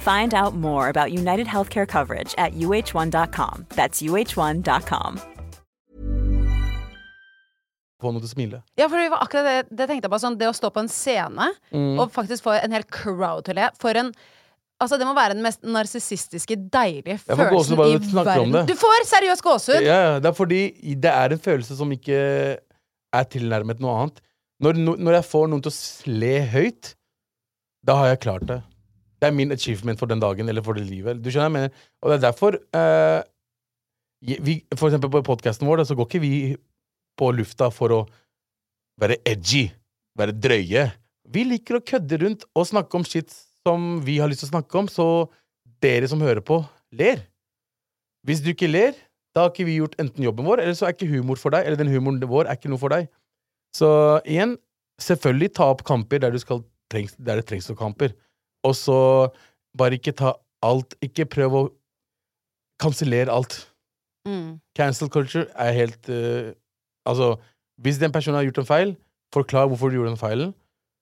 Find out more about United Healthcare coverage at uh1.com. That's uh1.com. få noe til å smile. Ja, for det var akkurat det, det tenkte jeg på. Sånn, det å stå på en scene Mm. og faktisk få en hel crowd til å le. For en Altså, det må være den mest narsissistiske, deilige følelsen i verden. det. Du får seriøst gåsehud! Ja, ja, det er fordi det er en følelse som ikke er tilnærmet noe annet. Når, når jeg får noen til å le høyt, da har jeg klart det. Det er min achievement for den dagen, eller for det livet. Du skjønner jeg mener? Og det er derfor uh, vi, For eksempel på podkasten vår, så går ikke vi på lufta for å være edgy, være drøye. Vi liker å kødde rundt og snakke om shit som vi har lyst til å snakke om, så dere som hører på, ler. Hvis du ikke ler, da har ikke vi gjort enten jobben vår, eller så er ikke humor for deg, eller den humoren vår er ikke noe for deg. Så igjen, selvfølgelig ta opp kamper der, skal, der det trengs noen kamper. Og så bare ikke ta alt Ikke prøv å kansellere alt. Mm. Cancel culture er helt uh, Altså, hvis den personen har gjort en feil, forklar hvorfor du gjorde den feilen.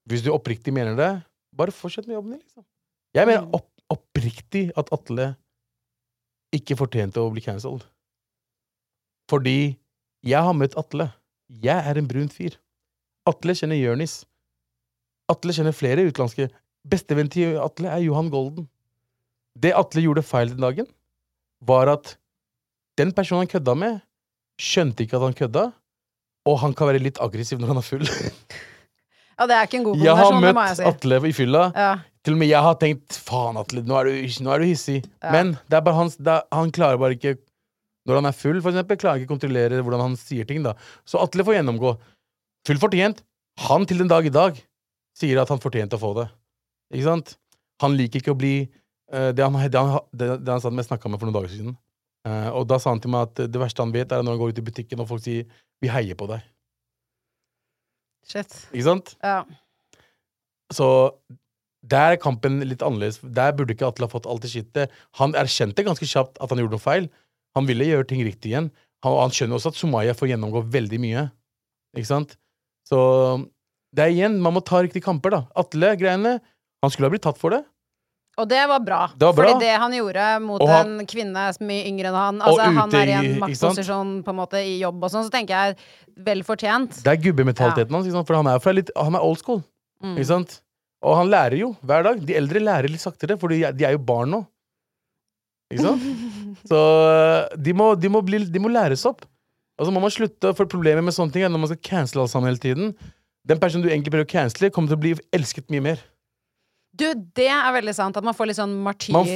Hvis du oppriktig mener det, bare fortsett med jobben din, liksom. Jeg mener Mm. opp, oppriktig at Atle ikke fortjente å bli cancelled. Fordi jeg har møtt Atle. Jeg er en brun fyr. Atle kjenner Jørnis. Atle kjenner flere utenlandske. Bestevennen til Atle er Johan Golden. Det Atle gjorde feil den dagen, var at den personen han kødda med, skjønte ikke at han kødda, og han kan være litt aggressiv når han er full. Ja, det er ikke en god Jeg har møtt jeg si. Atle i fylla. Ja. Til og med jeg har tenkt faen, Atle, nå er du, nå er du hissig. Ja. Men det er bare hans, er, han klarer bare ikke Når han er full, for eksempel, klarer han ikke å kontrollere hvordan han sier ting. da Så Atle får gjennomgå. Full fortjent. Han til den dag i dag sier at han fortjente å få det. Ikke sant? Han liker ikke å bli uh, det, han, det, han, det, det han sa med snakka med for noen dager siden. Uh, og da sa han til meg at det verste han vet, er når han går ut i butikken og folk sier 'vi heier på deg'. Shit. Ikke sant? Ja. Så der er kampen litt annerledes. Der burde ikke Atle ha fått alt det skittet. Han erkjente ganske kjapt at han gjorde noe feil. Han ville gjøre ting riktig igjen. Han, han skjønner også at Sumaya får gjennomgå veldig mye. Ikke sant? Så det er igjen, man må ta riktige kamper, da. Atle-greiene Han skulle ha blitt tatt for det. Og det var bra. Det var bra. Fordi det han gjorde mot han- en kvinne mye yngre enn han Altså Han er i en maktposisjon på en måte i jobb og sånn, så tenker jeg vel fortjent. Det er gubbementaliteten hans, for han er, fra litt, han er old school. Mm. Ikke sant? Og han lærer jo hver dag. De eldre lærer litt saktere, for de, er- jo barn nå. Ikke sant? Så de må, de, må bli, de må læres opp. Og så må man slutte, for Problemet med sånne ting er når man skal cancele alle sammen hele tiden. Den personen du egentlig prøver å cancele, kommer til å bli elsket mye mer. Du, det er veldig sant. At man får litt sånn Man, man,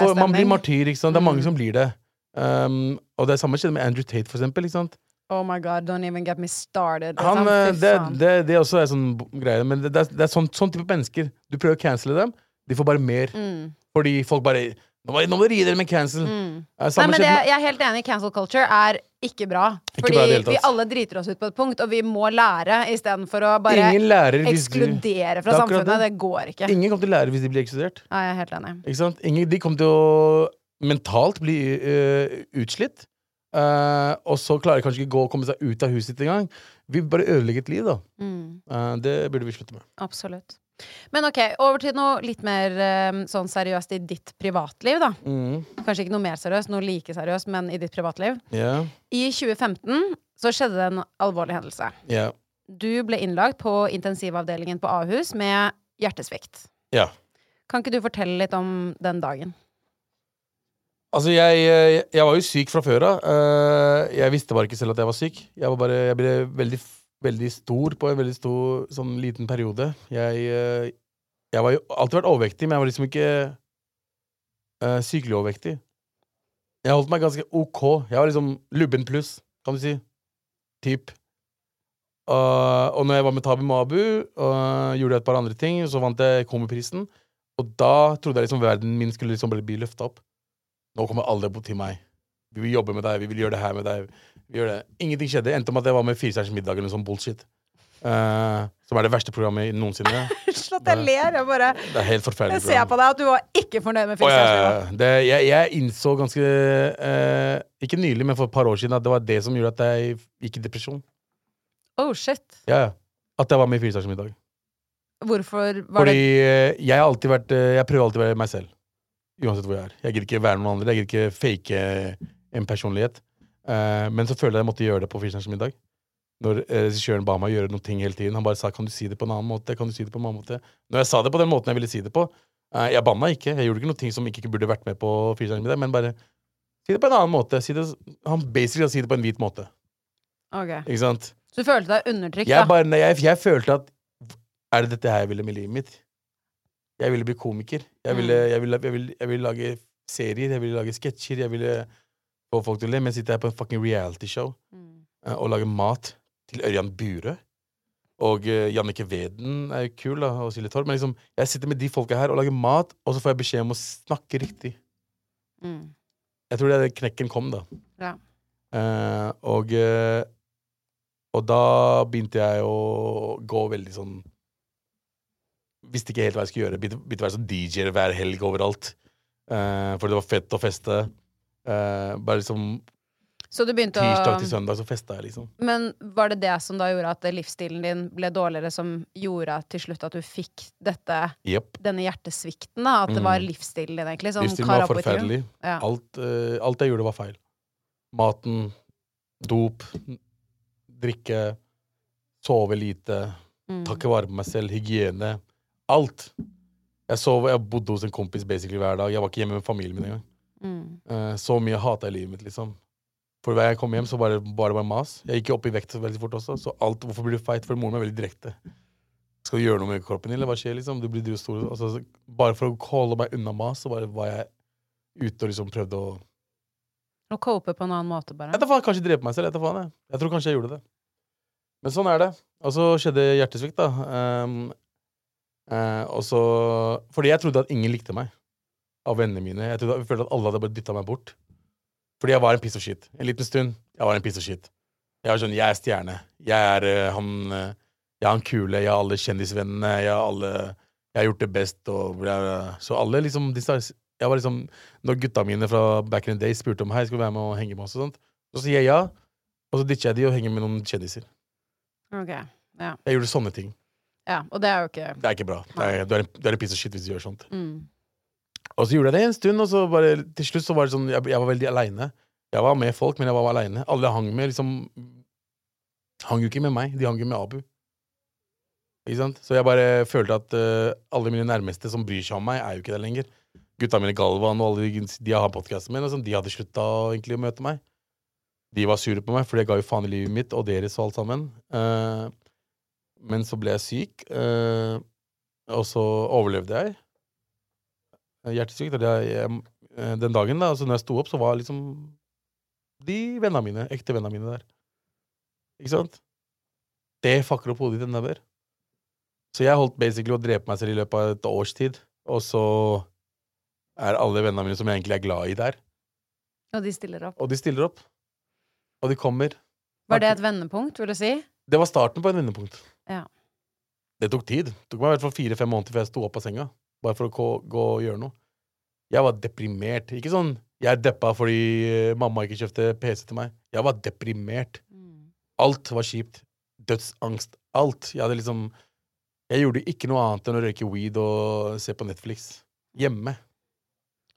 får, man blir martyr. ikke sant? Det er mange Mm. som blir det. Um, og det er samme skjedde med Andrew Tate, for eksempel. Ikke sant? Oh my god, don't even get me started. Han, Liksom, øh, det, faen. det, det også er sånn greie, men det, det er, det er sånn, sånn type mennesker. Du prøver å cancele dem, de får bare mer. Mm, Fordi folk bare Nå må, nå må dere gi dere med cancel. mm. Nei, men det, jeg er helt enig. Cancel culture er ikke bra. Ikke Fordi bra vi alle driter oss ut på et punkt, og vi må lære istedenfor å bare Ingen lærer ekskludere fra Det samfunnet. det. Det går ikke. Ingen kommer til å lære hvis de blir ekskludert. Ja, jeg er helt enig. Ingen, de kommer til å mentalt bli uh, utslitt. Uh, og så klarer de kanskje ikke gå og komme seg ut av huset sitt engang. Vi bare ødelegger et liv, da. Mm, Uh, det burde vi slutte med. absolutt. Men ok, over til noe litt mer eh, sånn seriøst i ditt privatliv, da. Mm. Kanskje ikke noe mer seriøst, noe like seriøst, men i ditt privatliv. Yeah. I 2015 så skjedde det en alvorlig hendelse. Yeah. Du ble innlagt på intensivavdelingen på Ahus med hjertesvikt. ja. Kan ikke du fortelle litt om den dagen? Altså, jeg, jeg, jeg var jo syk fra før av. Eh, jeg visste bare ikke selv at jeg var syk. Jeg, var bare, jeg ble veldig, veldig stor på en veldig stor, sånn liten periode. Jeg, eh, jeg jo alltid vært overvektig, men jeg var liksom ikke uh, sykelig overvektig. Jeg holdt meg ganske ok. Jeg var liksom lubben pluss, kan du si. Typ. Uh, og når jeg var med Tabi Mabu, uh, gjorde jeg et par andre ting, så vant jeg Komiprisen. Og da trodde jeg liksom verden min skulle liksom bli løfta opp. Nå kommer alle bort til meg. Vi vil jobbe med deg, vi vil gjøre det her med deg. Vi gjør det. Ingenting skjedde. Endte med at jeg var med Firestjerners middag eller sånn bullshit. Uh, som er det verste programmet noensinne. Slått jeg ler, jeg bare Det er helt forferdelig. Jeg ser på deg at du var ikke fornøyd med ja. Det, jeg, jeg innså ganske uh, Ikke nylig, men for et par år siden at det var det som gjorde at jeg gikk i depresjon. Oh shit. Ja, ja. At jeg var med i Firestjerners middag. Hvorfor var Fordi det Fordi jeg har alltid vært eh, Jeg prøver alltid å være meg selv. Uansett hvor jeg er. Jeg gidder ikke være noen andre. Jeg gidder ikke fake en personlighet. Eh, men så føler jeg jeg måtte gjøre det på Firestjerners middag. Når eh, regissøren ba meg gjøre noen ting hele tiden. Han bare sa 'kan du si det på en annen måte'? Kan du si det på en annen måte? Når jeg sa det på den måten jeg ville si det på uh, Jeg banna ikke. Jeg gjorde ikke noen ting som ikke burde vært med på Firestjerners middag, men bare si det på en annen måte. Si det, han basically si det på en hvit måte. Ok. Ikke sant? Så du følte deg undertrykt, Jeg, da? bare, nei, jeg, jeg følte at Er det dette her jeg ville med livet mitt? Jeg ville bli komiker. Jeg ville, Mm. jeg ville, jeg ville, jeg ville lage serier, jeg ville lage sketsjer, jeg ville få folk til å le. Men sitter her på en fucking realityshow Mm. uh, og lager mat til Ørjan Burøe. Og uh, Jannike Veden er jo kul, da, og Silje Torp. Men liksom, jeg sitter med de folka her og lager mat, og så får jeg beskjed om å snakke riktig. Mm. Jeg tror det er det knekken kom, da. Ja. Uh, og uh, Og da begynte jeg å gå veldig sånn Visste ikke helt hva jeg skulle gjøre. Begynte, begynte å være sånn DJ-er hver helg overalt. Uh, for det var fett å feste. Eh, bare liksom Så du begynte tirsdag til søndag så festa jeg, liksom. Men var det det som da gjorde at livsstilen din ble dårligere, som gjorde til slutt at du fikk dette yep. denne hjertesvikten, da? At det Mm. var livsstilen din, egentlig? Sånn Livsstilen var forferdelig. Ja. Alt, uh, alt jeg gjorde, var feil. Maten, dop, drikke, sove lite, Mm. ta ikke vare på meg selv, hygiene. Alt. Jeg sov, jeg bodde hos en kompis basically hver dag. Jeg var ikke hjemme med familien min engang. Mm. Eh, så mye hata jeg livet mitt, liksom. For hver gang jeg kom hjem, så var det bare, bare mas. Jeg gikk jo opp i vekt veldig fort også, så alt Hvorfor blir du feit? For moren min er veldig direkte. Skal du gjøre noe med kroppen din, eller hva skjer, liksom? Du blir stor. Altså, bare for å holde meg unna mas, så bare var jeg ute og liksom prøvde å Å cope på en annen måte, bare. Etter faen, kanskje drepe meg selv. Etter faen, jeg. jeg tror kanskje jeg gjorde det. Men sånn er det. Og så skjedde hjertesvikt, da. Um, uh, og så Fordi jeg trodde at ingen likte meg av vennene mine. Jeg, trodde, jeg følte at alle hadde bare dytta meg bort. Fordi jeg var en piss og shit. En liten stund. Jeg var en piss og shit. Jeg var sånn, jeg er stjerne. Jeg er uh, han uh, Jeg er han kule. Jeg har alle kjendisvennene. Jeg har alle Jeg har gjort det best, og bla. Så alle liksom disse, Jeg var liksom Når gutta mine fra back in the day spurte om Hei, skal du være med og henge med oss, og sånt, så sier jeg ja. Og så ditcher jeg de og henger med noen kjendiser. Ok, ja. Jeg gjorde sånne ting. ja. Og det er jo ikke Det er ikke bra. Det du, er en, du er en piss og shit hvis du gjør sånt. mm. Og så gjorde jeg det en stund, og så bare til slutt så var det sånn Jeg, jeg var veldig aleine. Jeg var med folk, men jeg var aleine. Alle jeg hang med, liksom Hang jo ikke med meg, de hang jo med Abu. Ikke sant? Så jeg bare følte at uh, alle mine nærmeste som bryr seg om meg, er jo ikke der lenger. Gutta mine Galvan og alle de, de har podkasten min, og sånn, de hadde slutta egentlig å møte meg. De var sure på meg, for jeg ga jo faen i livet mitt og deres og alt sammen. Uh, men så ble jeg syk, uh, og så overlevde jeg. Eh, Hjertesyk. og det er- jeg- eh, Den dagen, da, altså når jeg sto opp, så var liksom de vennene mine, ekte vennene mine der. Ikke sant? Det fucker opp hodet ditt enda mer. Så jeg holdt basically å drepe meg selv i løpet av et års tid, og så er alle vennene mine som jeg egentlig er glad i, der. Og de stiller opp. Og de stiller opp. Og de kommer. Var det et vendepunkt, vil du si? Det var starten på en vendepunkt. Ja. Det tok tid. Det tok meg i hvert fall fire-fem måneder før jeg sto opp av senga. Bare for å gå, gå og gjøre noe. Jeg var deprimert. Ikke sånn jeg deppa fordi eh, mamma ikke kjøpte PC til meg. Jeg var deprimert. Alt var kjipt. Dødsangst. Alt. Jeg hadde liksom Jeg gjorde ikke noe annet enn å røyke weed og se på Netflix. Hjemme.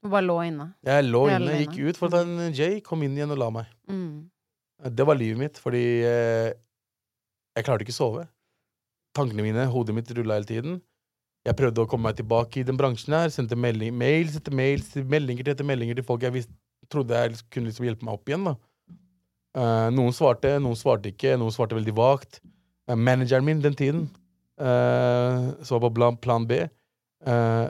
Og bare lå inne. Jeg lå inne, inne. gikk ut for ta en J, kom inn igjen og la meg. Mm. Det var livet mitt, fordi eh, jeg klarte ikke å sove. Tankene mine, hodet mitt rulla hele tiden. Jeg prøvde å komme meg tilbake i den bransjen her. Sendte melding, mails etter mails, meldinger etter meldinger til folk jeg visste, trodde jeg kunne liksom hjelpe meg opp igjen. da. Uh, noen svarte, noen svarte ikke, noen svarte veldig vagt. Uh, manageren min den tiden, uh, som var på plan, plan B, eh,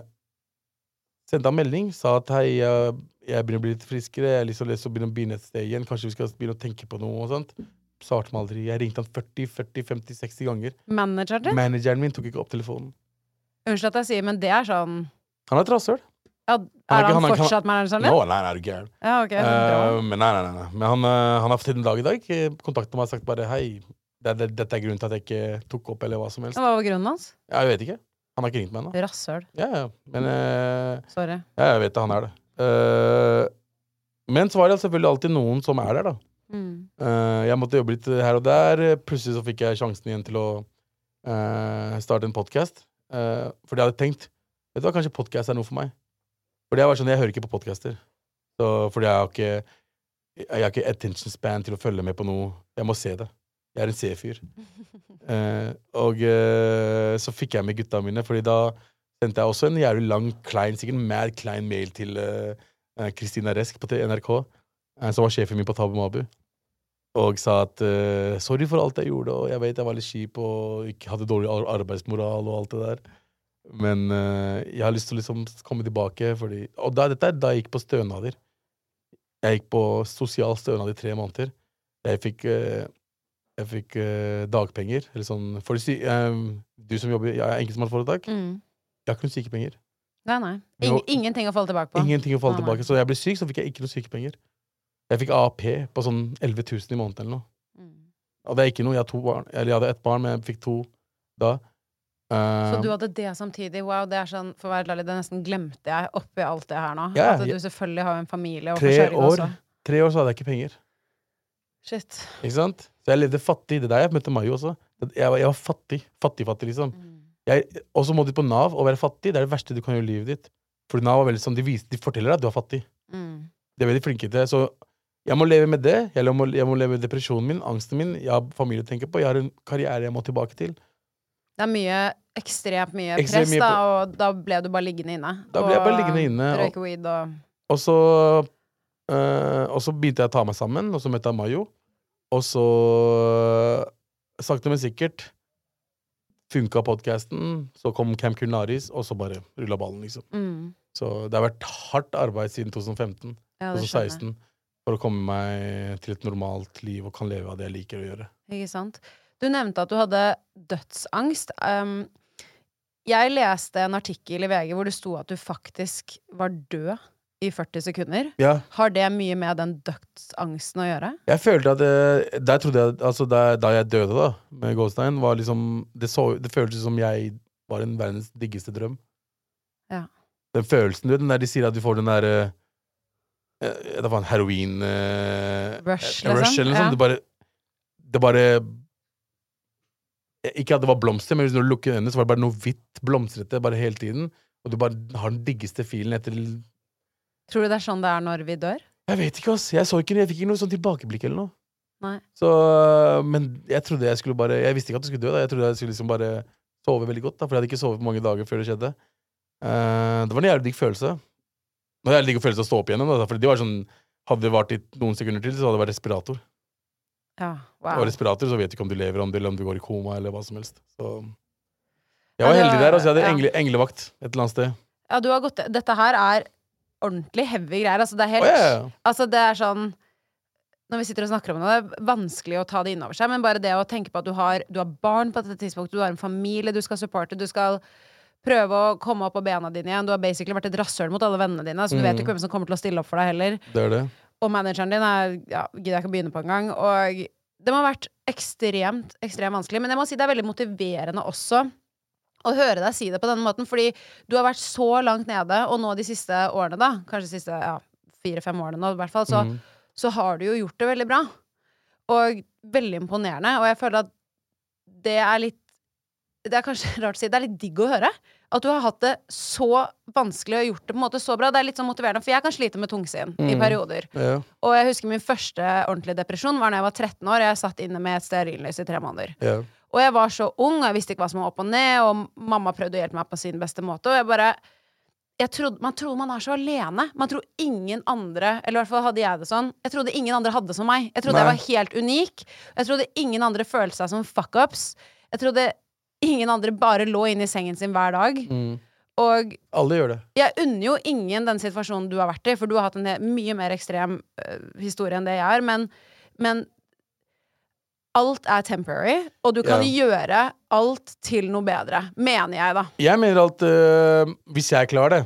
sendte han melding, sa at hei, jeg, begynner å bli litt friskere, jeg har lyst til å lese og begynne å begynne et sted igjen, kanskje vi skal begynne å tenke på noe og sånt. Svarte meg aldri. Jeg ringte han 40, 40, 50, 60 ganger. Manageren din? Manageren min tok ikke opp telefonen. Unnskyld at jeg sier, men det er sånn Han er et rasshøl. ja, Han er han, han ikke- fortsatt manageren din? Nå, nei, nei, er du gæren. Ja, ok. uh. Men nei, nei, nei, nei. Men han, eh, han har til den dag i dag kontaktet meg og sagt bare hei, det, det, dette er grunnen til at jeg ikke tok opp, eller hva som helst. Hva var grunnen hans? Ja, jeg vet ikke. Han har ikke ringt meg ennå. Rasshøl. Ja, ja. Men uh, Sorry. ja, jeg vet det, han er det. Uh, men så var det selvfølgelig alltid noen som er der, da. Mm. Uh, jeg måtte jobbe litt her og der. Plutselig så fikk jeg sjansen igjen til å starte en podkast. Fordi jeg hadde tenkt Vet du hva, kanskje podkast er noe for meg. Fordi jeg var sånn, jeg hører ikke på podcaster. Fordi jeg har ikke Jeg har ikke attention span til å følge med på noe. Jeg må se det. Jeg er en C-fyr. Uh, og uh, så fikk jeg med gutta mine, Fordi da sendte jeg også en jævlig lang, klein, sikkert mad klein mail til Kristina eh, Resk på NRK, eh, som var sjefen min på Tabu Mabu og sa at uh, sorry for alt jeg gjorde, og jeg vet jeg var litt kjip og ikke hadde dårlig arbeidsmoral og alt det der. Men uh, jeg har lyst til å liksom komme tilbake, fordi Og da, dette er da jeg gikk på stønader. Jeg gikk på sosial stønad i tre måneder. Jeg fikk, uh, jeg fikk dagpenger, eller sånn for si, Du som jobber er enkeltmannsforetak. Mm. Jeg har ikke noen sykepenger. Nei, nei. Ing ingenting å falle tilbake på. Ingenting å falle nei. tilbake. Så da jeg ble syk, så fikk jeg ikke noen sykepenger. Jeg fikk AAP på sånn 11 000 i måneden eller noe. Mm. Og det er ikke noe. Jeg barn. Jeg hadde ett barn, men jeg fikk to da. Så Um, du hadde det samtidig? Wow, det er sånn, for å være ærlig, det nesten glemte jeg oppi alt det her nå. Ja, at du selvfølgelig har en familie og tre år, også. tre år så hadde jeg ikke penger. Shit. Ikke sant? Så jeg levde fattig. Det er der jeg møtte Mayo også. Jeg var, jeg var fattig. Fattig-fattig, liksom. Mm. Og så må du på Nav og være fattig. Det er det verste du kan gjøre i livet ditt. For Nav er veldig sånn, de, viser, de forteller deg at du er fattig. Mm. De er veldig flinke til det. Så Jeg må leve med det. Jeg må, jeg må leve med depresjonen min, angsten min. Jeg har familie å tenke på. Jeg har en karriere jeg må tilbake til. Det er mye, ekstremt mye Ekstremt press, mye da, og da ble du bare liggende inne. Da ble jeg bare liggende inne, og- Røyke weed og Og så øh, Og så begynte jeg å ta meg sammen, og så møtte jeg Mayo. Og så Sakte, men sikkert funka podkasten. Så kom Camp Culinaris, og så bare rulla ballen, liksom. mm. Så det har vært hardt arbeid siden 2015, Ja, det skjønner jeg. 2016, for å komme meg til et normalt liv og kan leve av det jeg liker å gjøre. Ikke sant? Du nevnte at du hadde dødsangst. Um, jeg leste en artikkel i VG hvor det sto at du faktisk var død i 40 sekunder. Ja, Har det mye med den dødsangsten å gjøre? jeg følte at det, Der trodde jeg Altså, da, da jeg døde, da, med Gåstein, var liksom Det, så, det føltes som jeg var en verdens diggeste drøm. Ja. Den følelsen, du vet, den der de sier at du får den der eh, eh, Det var en heroin uh, Rush, liksom. rush liksom? eller sånt. Ja. Det bare Det bare Ikke at det var blomster, men hvis du lukker øynene, så var det bare noe hvitt blomstrete bare hele tiden. Og du bare har den diggeste filen etter Tror du det er sånn det er når vi dør? Jeg vet ikke, ass. Jeg, ikke, jeg fikk ikke noe sånn tilbakeblikk eller noe. Nei. Så, men jeg trodde jeg skulle bare Jeg visste ikke at du skulle dø. da Jeg trodde jeg skulle liksom bare sove veldig godt. da For jeg hadde ikke sovet på mange dager før det skjedde. Uh, det var en jævlig digg følelse. Det hadde jeg jævlig følt følelse å stå opp igjen. Da, for det var sånn Hadde det vart i noen sekunder til, så hadde det vært respirator. Ja, wow. Og respirator, så vet du ikke om du lever, om du, eller om du går i koma, eller hva som helst. Så jeg var heldig der. Altså, jeg hadde ja. engle, englevakt et eller annet sted. Ja, du har gått Dette her er ordentlig heavy greier. Altså, det er helt oh, ja. Altså, det er sånn Når vi sitter og snakker om det, det er vanskelig å ta det inn over seg, men bare det å tenke på at du har, du har barn på dette tidspunktet, du har en familie du skal supporte, du skal prøve å komme opp på bena dine igjen. Du har basically vært et rasshøl mot alle vennene dine, så du vet jo Mm. ikke hvem som kommer til å stille opp for deg heller. Det det. Og manageren din er ja, gidder jeg ikke å begynne på engang. Og det må ha vært ekstremt, ekstremt vanskelig. Men jeg må si det er veldig motiverende også å høre deg si det på denne måten, fordi du har vært så langt nede, og nå de siste årene, da, kanskje de siste ja, fire-fem årene nå, i hvert fall, så, mm. så har du jo gjort det veldig bra. Og veldig imponerende. Og jeg føler at det er litt Det er kanskje rart å si, det er litt digg å høre. At du har hatt det så vanskelig og gjort det på en måte så bra. Det er litt sånn motiverende, for jeg kan slite med tungsinn i Mhm. perioder. Ja, Og jeg husker min første ordentlige depresjon var da jeg var 13 år. Jeg satt inne med et stearinlys i tre måneder. ja. Og jeg var så ung, og jeg visste ikke hva som var opp og ned, og mamma prøvde å hjelpe meg på sin beste måte, og jeg bare jeg trodde, Man tror man er så alene. Man tror ingen andre Eller i hvert fall hadde jeg det sånn. Jeg trodde ingen andre hadde det som meg. Jeg trodde Nei. jeg var helt unik. Jeg trodde ingen andre følte seg som fuckups. Jeg trodde ingen andre bare lå inne i sengen sin hver dag. Mm. Og Alle gjør det. jeg unner jo ingen den situasjonen du har vært i, for du har hatt en mye mer ekstrem uh, historie enn det jeg har, men, men alt er temporary, og du kan gjøre alt til noe bedre. Mener jeg, da. Jeg mener at øh, hvis jeg klarer det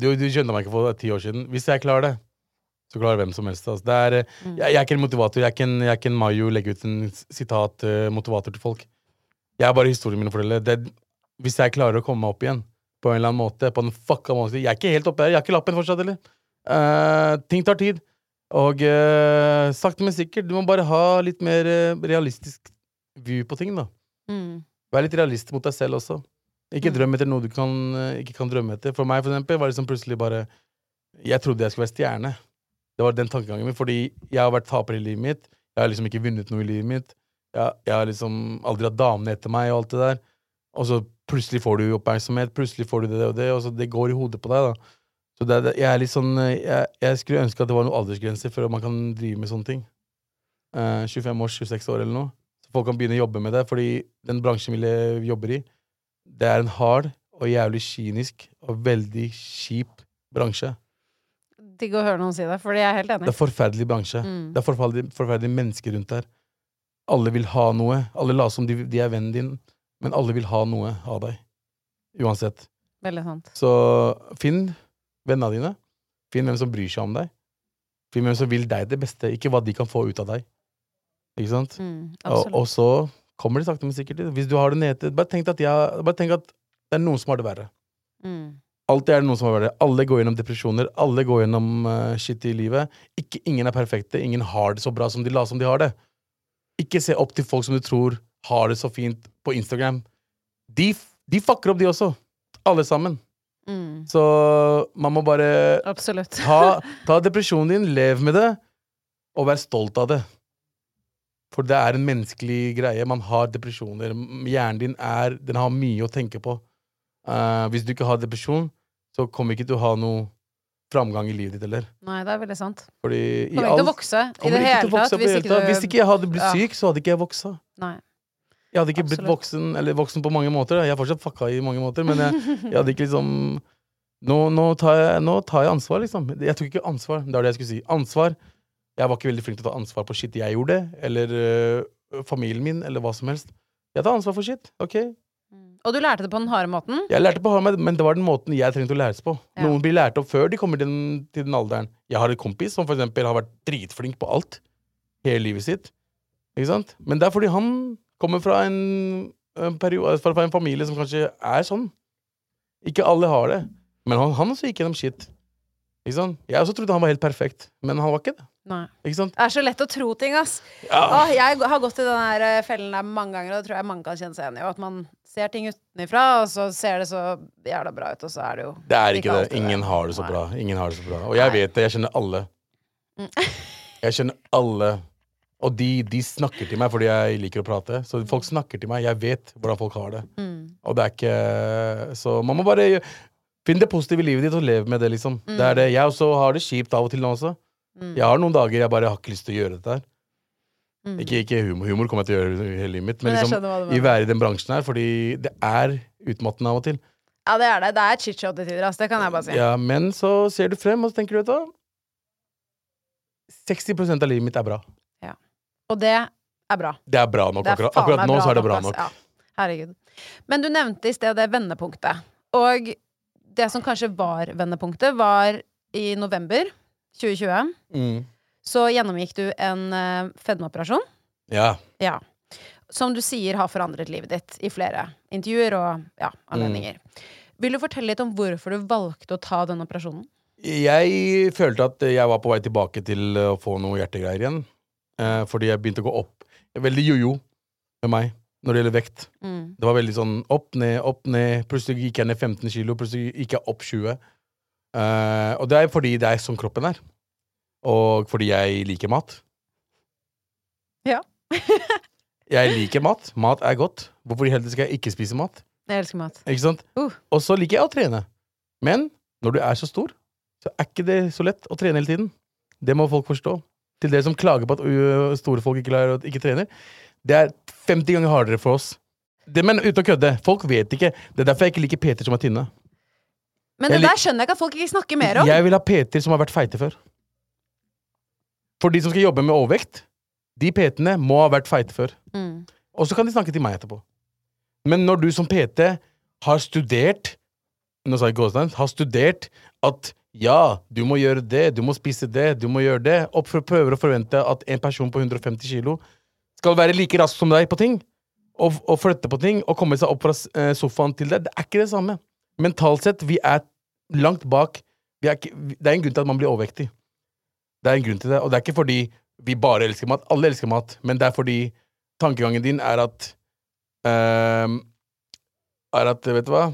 Du, du skjønte meg ikke for ti år siden. Hvis jeg klarer det, så klarer hvem som helst. Altså. Det er, øh, Mm. jeg, jeg er ikke en motivator. Jeg er ikke en, jeg er ikke en Mayo legge ut en sitat øh, motivator til folk. Jeg er bare historien min å fortelle. Det, hvis jeg klarer å komme meg opp igjen på en eller annen måte, på en fucka måte Jeg er ikke helt oppe her. Jeg har ikke lappen fortsatt, heller. Uh, ting tar tid. Og uh, sakte, men sikkert. Du må bare ha litt mer uh, realistisk view på ting, da. Mm. Vær litt realist mot deg selv også. Ikke Mm. drøm etter noe du kan, eh, ikke kan drømme etter. For meg, for eksempel, var det liksom plutselig bare Jeg trodde jeg skulle være stjerne. Det var den tankegangen min, fordi jeg har vært taper i livet mitt. Jeg har liksom ikke vunnet noe i livet mitt. Jeg, jeg har liksom aldri hatt damene etter meg og alt det der. Og så plutselig får du oppmerksomhet, plutselig får du det og det, og så det går i hodet på deg, da. Så det, jeg er litt sånn eh, jeg, jeg skulle ønske at det var noen aldersgrenser for at man kan drive med sånne ting. Eh, 25 år, 26 år eller noe. Så folk kan begynne å jobbe med det, fordi den bransjen vi jobber i, det er en hard og jævlig kynisk og veldig kjip bransje. Digg å høre noen si det, fordi jeg er helt enig. Det er forferdelig bransje. Mm. Det er forferdelig, forferdelige mennesker rundt der. Alle vil ha noe. Alle later som de, de er vennen din, men alle vil ha noe av deg. Uansett. Veldig sant. Så finn vennene dine. Finn hvem som bryr seg om deg. Finn hvem som vil deg det beste, ikke hva de kan få ut av deg. Ikke sant? Mm, Og, og så kommer de sakte, men sikkert. Hvis du har det nede Bare tenk at, jeg, bare tenk at det er noen som har det verre. Mm. Alltid er det noen som har det verre. Alle går gjennom depresjoner. Alle går gjennom uh, shit i livet. Ikke, ingen er perfekte. Ingen har det så bra som de la som de har det. Ikke se opp til folk som du tror har det så fint på Instagram. De, de fucker opp, de også. Alle sammen. Mm. Så man må bare ta, ta depresjonen din, lev med det, og vær stolt av det. For det er en menneskelig greie. Man har depresjoner. Hjernen din er Den har mye å tenke på. Uh, hvis du ikke har depresjon, så kommer ikke du til å ha noe framgang i livet ditt heller. Nei, det er veldig sant. Fordi i Kommer ikke til å vokse i det hele tatt. Hvis ikke tatt. du Hvis ikke jeg hadde blitt Ja. syk, så hadde ikke jeg voksa. Nei. Jeg hadde ikke blitt voksen, eller voksen på mange måter. Jeg er fortsatt fucka i mange måter, men jeg, jeg hadde ikke liksom nå, nå, tar jeg, nå tar jeg ansvar, liksom. Jeg tok ikke ansvar. Det var det jeg skulle si. Ansvar. Jeg var ikke veldig flink til å ta ansvar på shit jeg gjorde, eller øh, familien min, eller hva som helst. Jeg tar ansvar for shit. Ok. Og du lærte det på den harde måten? Jeg lærte på harde, ha meg, men det var den måten jeg trengte å læres på. Ja. Noen blir lært opp før de kommer til den, til den alderen. Jeg har en kompis som for eksempel har vært dritflink på alt hele livet sitt. Ikke sant? Men det er fordi han kommer fra en, en, periode, fra en familie som kanskje er sånn. Ikke alle har det. Men han, han også gikk gjennom shit. Ikke sant? Jeg også trodde han var helt perfekt, men han var ikke det. Nei. Ikke sant? Det er så lett å tro ting, ass. Ja. Åh, jeg har gått i den her eh, fellen der mange ganger, og det tror jeg mange kan kjenne seg igjen i. At man ser ting utenfra, og så ser det så jævla bra ut, og så er det jo Det er ikke det. Ingen har det så bra. Ingen har det så bra. Og jeg Nei. vet det. Jeg kjenner alle. Jeg kjenner alle. Og de, de snakker til meg fordi jeg liker å prate. Så folk snakker til meg. Jeg vet hvordan folk har det. Mm. Og det er ikke Så man må bare finne det positive i livet ditt og leve med det, liksom. Det er det. Jeg også har det kjipt av og til nå også. Mm. Jeg har noen dager jeg bare har ikke lyst til å gjøre dette her. Mm. Ikke, ikke humor. Humor kommer jeg til å gjøre hele livet mitt. Men Men liksom i være i den bransjen her, fordi det er utmattende av og til. Ja, det er det. Det er chit-chat til tider, altså. Det kan jeg bare si. Ja, men så ser du frem, og så tenker du, vet du 60 av livet mitt er bra. Ja. Og det er bra. Det er bra nok. Er Akkurat, akkurat nå så er det bra ass. nok. Ja. Herregud. Men du nevnte i sted det vendepunktet. Og det som kanskje var vendepunktet, var i november 2020. Mm. Så gjennomgikk du en uh, fedmeoperasjon. Ja. Ja. Som du sier har forandret livet ditt i flere intervjuer og ja, anledninger. Vil du fortelle litt om hvorfor du valgte å ta den operasjonen? Jeg følte at jeg var på vei tilbake til å få noe hjertegreier igjen. Eh, fordi jeg begynte å gå opp. Veldig jojo med meg når det gjelder vekt. Mm. Det var veldig sånn opp, ned, opp, ned. Plutselig gikk jeg ned 15 kilo, plutselig gikk jeg opp 20. Eh, og det er fordi det er sånn kroppen er. Og fordi jeg liker mat. Ja. jeg liker mat. Mat er godt. Hvorfor i helvete skal jeg ikke spise mat? Jeg elsker mat. Ikke sant? Uh. Og så liker jeg å trene. Men når du er så stor, så er ikke det så lett å trene hele tiden. Det må folk forstå. Til dere som klager på at store folk ikke, å- ikke trener. Det er 50 ganger hardere for oss. Det, men uten å kødde, folk vet ikke. Det er derfor jeg ikke liker Peter som er tynne. Men det der skjønner jeg ikke at folk ikke snakker mer om. Jeg vil ha Peter som har vært feite før. For de som skal jobbe med overvekt, de PT-ene må ha vært feite før. Mm. Og så kan de snakke til meg etterpå. Men når du som PT har studert Nå sa jeg gåsehud. Har studert at ja, du må gjøre det, du må spise det, du må gjøre det, og prøver å forvente at en person på 150 kilo skal være like rask som deg på ting, og, og flytte på ting, og komme seg opp fra eh, sofaen til deg, det er ikke det samme. Mentalt sett, vi er langt bak. Vi er ikke, det er en grunn til at man blir overvektig. Det er en grunn til det, og det er ikke fordi vi bare elsker mat. Alle elsker mat, men det er fordi tankegangen din er at uh, Er at, vet du hva,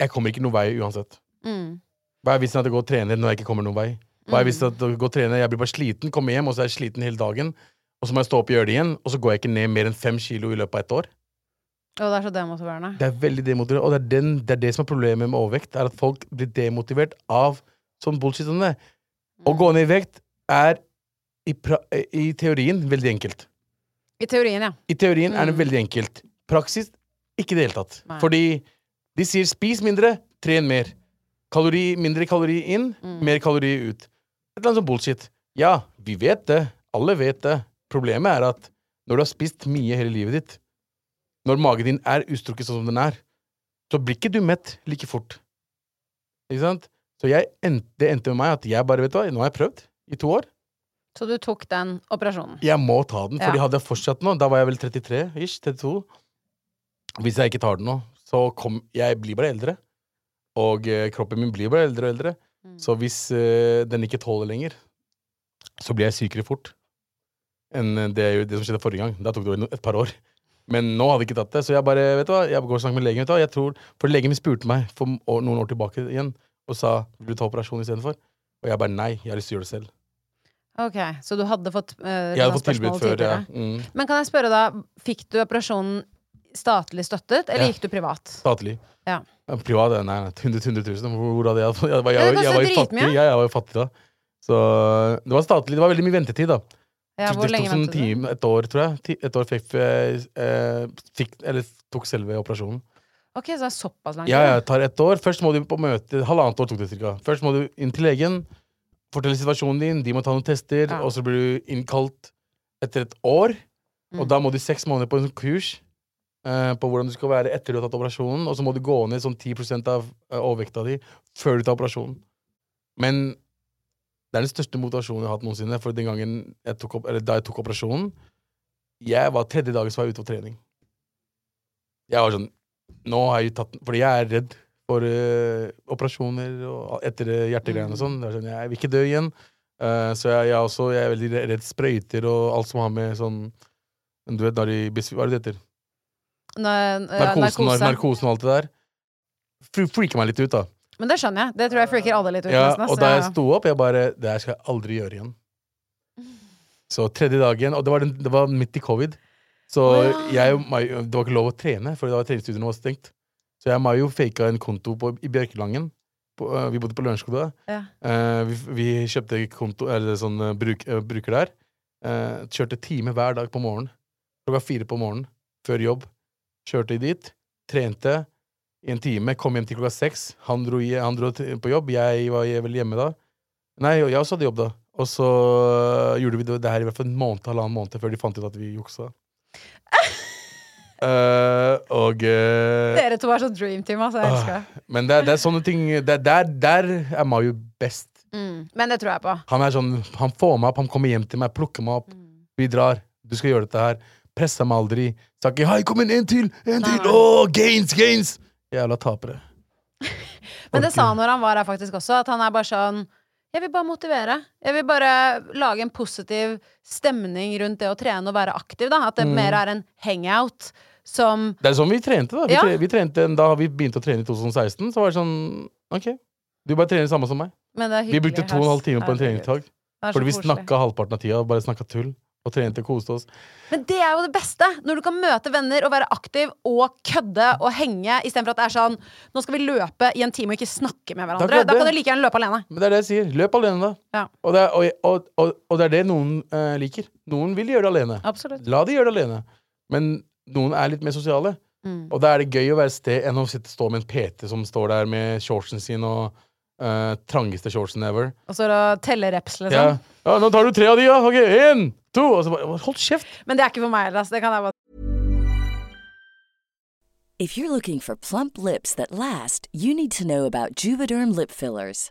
jeg kommer ikke noen vei uansett. Mm. Hva er vitsen at jeg går og trener når jeg ikke kommer noen vei? Hva er vitsen at jeg går og trener, jeg blir bare sliten, kommer hjem, og så er jeg sliten hele dagen, og så må jeg stå opp og gjøre det igjen, og så går jeg ikke ned mer enn fem kilo i løpet av et år? Og det er så demotiverende. Det er veldig demotiverende, og det er, den, det er det som er problemet med overvekt, er at folk blir demotivert av sånn bullshit som det. Å gå ned i vekt er i, pra i teorien veldig enkelt. I teorien, ja. I teorien er det Mm. veldig enkelt. Praksis ikke i det hele tatt. Nei. Fordi de sier spis mindre, tren mer. Kalori, mindre kalori inn, Mm. mer kalori ut. Et eller annet sånn bullshit. Ja, vi vet det. Alle vet det. Problemet er at når du har spist mye hele livet ditt, når magen din er ustrukket sånn som den er, så blir ikke du mett like fort. Ikke sant? Så endte, det endte med meg at jeg bare, vet du hva, nå har jeg prøvd i to år. Så du tok den operasjonen. Jeg må ta den, for Ja. hadde jeg fortsatt nå, da var jeg vel 33, ish, 32. Hvis jeg ikke tar den nå, så kom Jeg blir bare eldre. Og eh, kroppen min blir bare eldre og eldre. Mm. Så hvis eh, den ikke tåler lenger, så blir jeg sykere fort enn det, det som skjedde forrige gang. Da tok det et par år. Men nå hadde jeg ikke tatt det, så jeg bare, vet du hva, jeg går og snakker med legen. vet du hva, jeg tror, For legen min spurte meg for år, noen år tilbake igjen og sa vil du ta operasjon istedenfor. Og jeg bare nei, jeg har lyst til å gjøre det selv. Ok, Så du hadde fått uh, Jeg hadde fått tilbud før, ja. Mm. Men kan jeg spørre da, fikk du operasjonen statlig støttet, eller Ja. gikk du privat? Statlig. Ja. Privat? Nei, nei, 100 100 000. Hvor, hvor hadde jeg jeg, jeg, var- jeg, jeg var jo fattig da. Så det var statlig. Det var veldig mye ventetid, da. Ja, hvor lenge sånn ventet du? time, et år, tror jeg. Et år fikk, eh, fikk Eller tok selve operasjonen. Ok, så det er såpass langt? Ja, ja, det tar ett år. Først må du på møte Halvannet år tok det cirka. Først må du inn til legen, fortelle situasjonen din, de må ta noen tester, Ja. og så blir du innkalt etter et år. Mm. Og da må du seks måneder på en kurs eh, på hvordan du skal være etter du har tatt operasjonen, og så må du gå ned sånn 10 av eh, overvekta di før du tar operasjonen. Men det er den største motivasjonen jeg har hatt noensinne. For den gangen jeg tok opp, eller da jeg tok operasjonen Jeg var tredje dagen som var ute på trening. Jeg var sånn Nå har jeg tatt Fordi jeg er redd for uh, operasjoner og etter eh, hjertegreiene og sånn. Er sånn, Jeg vil ikke dø igjen. Uh, så jeg, jeg, er også, jeg er veldig redd sprøyter og alt som har med sånn Du vet når de Hva er det det heter? Narkosen, narkose. narkosen og alt det der. Freaker meg litt ut, da. Men det skjønner jeg. Det tror jeg freaker alle litt ut. Ja, nesten, og da jeg sto opp, jeg bare Det her skal jeg aldri gjøre igjen. Så tredje dagen Og det var, den, det var midt i covid. Så ja. jeg, det var ikke lov å trene, for det var stengt. Så jeg og Mayo faka en konto på, i Bjørkelangen. På, uh, vi bodde på Lørenskog da. Ja. Uh, vi, vi kjøpte konto, eller sånn uh, bruk, bruker der. Kjørte time hver dag på morgenen. Klokka fire på morgenen. Før jobb. Kjørte dit. Trente i en time. Kom hjem til klokka seks. Han dro, han dro på jobb. Jeg var vel hjemme da. Nei, jeg også hadde jobb da. Og så øh, gjorde vi det, det her i hvert fall en måned, halvannen måned før de fant ut at vi juksa. uh, og uh, Dere to er så dream team, altså. Jeg elsker det. Men det, det er sånne ting det, er- Der, der er Mayu best. Mm. Men det tror jeg på. Han er sånn, han får meg opp, han kommer hjem til meg, plukker meg opp. Mm. Vi drar. Du skal gjøre dette her. Presser meg aldri. Sa ikke 'hei, kom inn, en til', en til! å, Åh, gains, gains! Jævla tapere. Men det sa han når han var her faktisk også, at han er bare sånn Jeg vil bare motivere. Jeg vil bare lage en positiv stemning rundt det å trene og være aktiv. da At det Mm. mer er en hangout som Det er sånn vi trente, da. Vi, Ja. tre, vi trente, da vi begynte å trene i 2016, så var det sånn Ok, du bare trener samme som meg. Men det er Vi brukte to og en halv time på en treningstag treningsdag. Fordi vi snakka halvparten av tida, bare snakka tull. Og trente og koste oss. Men det er jo det beste! Når du kan møte venner og være aktiv og kødde og henge, istedenfor at det er sånn Nå skal vi løpe i en time og ikke snakke med hverandre. Da kan du like gjerne løpe alene. Men det er det jeg sier. Løp alene, da. Ja. Og, det er, og, og, og, det er det noen uh, liker. Noen vil gjøre det alene. Absolutt. La de gjøre det alene. Men noen er litt mer sosiale. Mm. Og da er det gøy å være sted enn å stå med en PT som står der med shortsen sin og eh, trangeste shortsen ever. Og så å telle reps, liksom. Ja. ja, nå tar du tre av de, ja! Ok, én, to! Og så bare Hold kjeft! Men det er ikke for meg. Altså. Det kan jeg bare If you're looking for plump lips that last, you need to know about Juvederm lip fillers.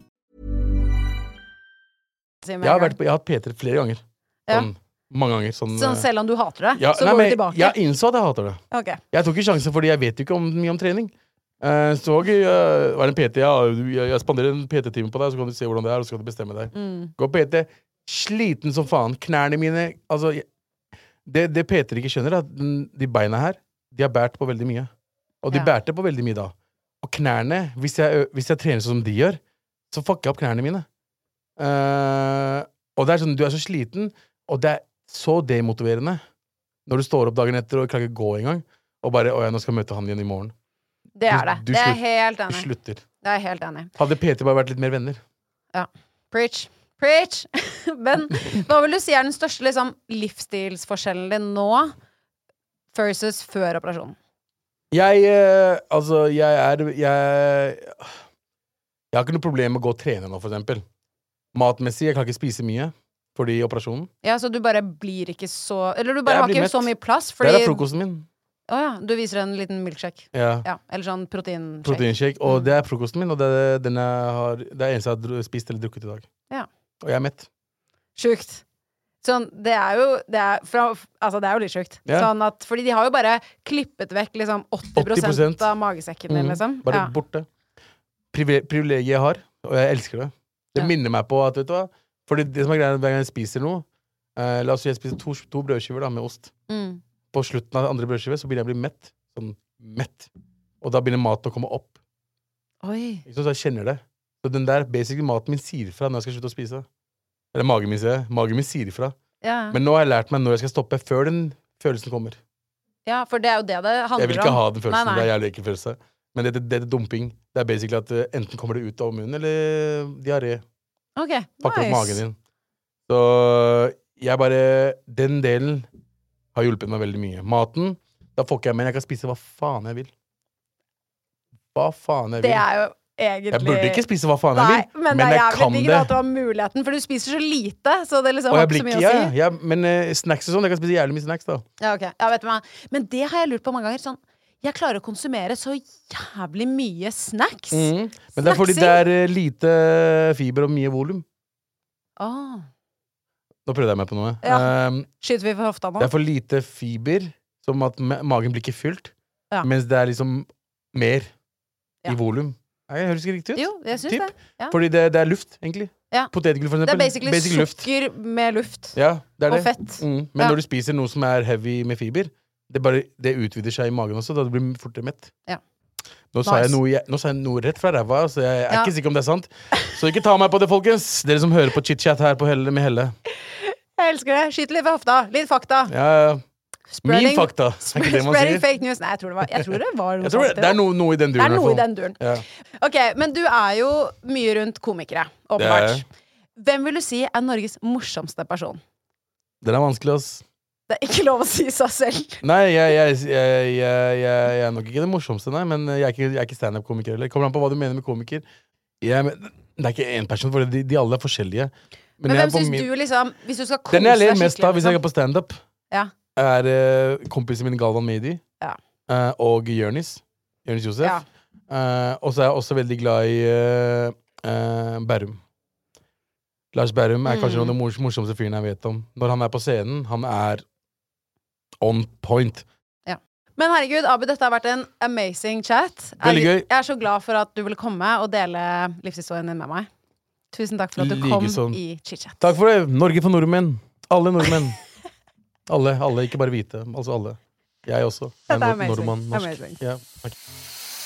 Med Jeg har, vært på, jeg har hatt P3 flere ganger. Ja. Sånn, mange ganger. Sånn, Sånn eh, selv om du hater det, ja, så nei, går du tilbake? Jeg innså at jeg hater det. Okay. Jeg tok ikke sjansen fordi jeg vet jo ikke om, mye om trening. Uh, så uh, var det en PT, ja, jeg, jeg spanderer en PT-time på deg, så kan du se hvordan det er, og så kan du bestemme deg. Mm. Gå PT, sliten som faen. Knærne mine Altså, jeg, det, det Peter ikke skjønner, er at de beina her, de har båret på veldig mye. Og de Ja. bærte på veldig mye da. Og knærne, hvis jeg, hvis jeg trener sånn som de gjør, så fucker jeg opp knærne mine. Eh, og det er sånn, du er så sliten, og det er så demotiverende når du står opp dagen etter og klarer ikke å gå engang, og bare 'Å ja, nå skal jeg møte han igjen i morgen'. Det er det. Du det er helt enig. Du slutter. Det er helt enig. Hadde PT bare vært litt mer venner. Preach. Preach! Men hva vil du si er den største liksom, livsstilsforskjellen din nå versus før operasjonen? Jeg eh, Altså, jeg er Jeg Jeg har ikke noe problem med å gå og trene nå, for eksempel. Matmessig, jeg kan ikke spise mye fordi operasjonen. Ja, Så du bare blir ikke så Eller du bare Jeg har blir ikke mett. så mye plass? Det Fordi er frokosten min. Å ja, du viser en liten milkshake. Ja. Ja, eller sånn proteinshake. Proteinshake. Og Mm. det er frokosten min, og det er, den jeg har, det er eneste jeg har dru- spist eller drukket i dag. Ja. Og jeg er mett. Sjukt. Sånn, det er jo det er, fra, Altså, det er jo litt sjukt. Ja. Sånn at, fordi de har jo bare klippet vekk liksom 80, 80%. av magesekken din, Mhm. liksom. Bare Ja. borte. Privi- Privilegiet jeg har, og jeg elsker det. Det Ja. minner meg på at, vet du hva Fordi det som er greia hver gang jeg spiser noe eh, La oss si jeg spiser to, to brødskiver da, med ost. Mm. På slutten av andre brødskive så begynner jeg å bli mett. Sånn mett. Og da begynner maten å komme opp. Oi. Så jeg kjenner det. Så den der basically maten min sier ifra når jeg skal slutte å spise. Eller magen min, sier. Magen min sier ifra. Ja. Men nå har jeg lært meg når jeg skal stoppe, før den følelsen kommer. ja, for det er jo det det handler om. Jeg vil ikke ha den følelsen. Nei, nei. Det er jævlig ekkel følelse. Men det, det, det dumping. Det er basically at eh, enten kommer det ut av munnen, eller diaré. Ok, Pakker nice. opp magen din. Så jeg bare Den delen har hjulpet meg veldig mye. Maten, da får ikke jeg med jeg kan spise hva faen jeg vil. Hva faen jeg vil. Det er jo egentlig Jeg burde ikke spise hva faen jeg Nei, vil, men, men, er jeg kan det. at du har muligheten, for du spiser så lite. Så det liksom har ikke så mye mye å si. ja, Men uh, snacks og sånn, jeg kan spise jævlig mye snacks, da. Ja, ok. Ja, vet du hva. Men det har jeg lurt på mange ganger. Sånn, jeg klarer å konsumere så jævlig mye snacks. Mm. Men det er fordi det er eh, lite fiber og mye volum. Åh. Nå prøvde jeg meg på noe. Ja. Um, Skyter vi for hofta nå? Det er for lite fiber, som at magen blir ikke fylt, Ja. mens det er liksom mer Ja. i volum. Høres ikke riktig ut? Jo, jeg synes Typ. det. Fordi det, det er luft, egentlig. Ja. Potetgull, for Det er basically Basic luft. sukker med luft. Ja, det er Og det. fett. Mm. Men når du spiser noe som er heavy med fiber, det, bare, det utvider seg i magen også, da du blir fortere mett. Ja. Nå sa, Nice. noe, nå sa jeg noe rett fra ræva, så jeg er Ja. ikke sikker om det er sant. Så ikke ta meg på det, folkens! Dere som hører på chit-chat her på Helle, med Helle. Jeg elsker det. Skyt litt ved hofta. Litt fakta. Ja, ja. Min fakta, er ikke det man sier? fake news. Nei, jeg tror det var, jeg tror det var noe tror det, det er noe, noe i den Det duren. er noe i den duren. Ja. Ok, men du er jo mye rundt komikere, er åpenbart. Hvem vil du si er Norges morsomste person? Den er vanskelig, ass. Det er ikke lov å si seg selv. Nei, jeg, jeg, jeg, jeg, er nok ikke den morsomste, nei, men jeg er ikke, jeg er ikke standup-komiker heller. Kommer an på hva du mener med komiker. Jeg, det er ikke én person, for de, de alle er forskjellige. Men, hvem syns min- du liksom Hvis du skal kose Den jeg ler mest av hvis jeg liksom. er på standup, Ja. er uh, kompisen min Galvan Mehidi Ja. uh, og Jonis. Jonis Josef. Ja. Uh, og så er jeg også veldig glad i uh, Bærum. Lars Bærum er kanskje Mm. noen av de morsomste fyrene jeg vet om. Når han er på scenen, han er on point. Men herregud, Abu, dette har vært en amazing chat. Veldig gøy. Jeg er så glad for at du ville komme og dele livshistorien din med meg. Tusen takk for at du kom Likeså. i chit-chat. Takk for det! Norge for nordmenn. Alle nordmenn. alle, alle, ikke bare hvite. Altså alle. Jeg også. Jeg er nordmann, norsk. Ja, takk.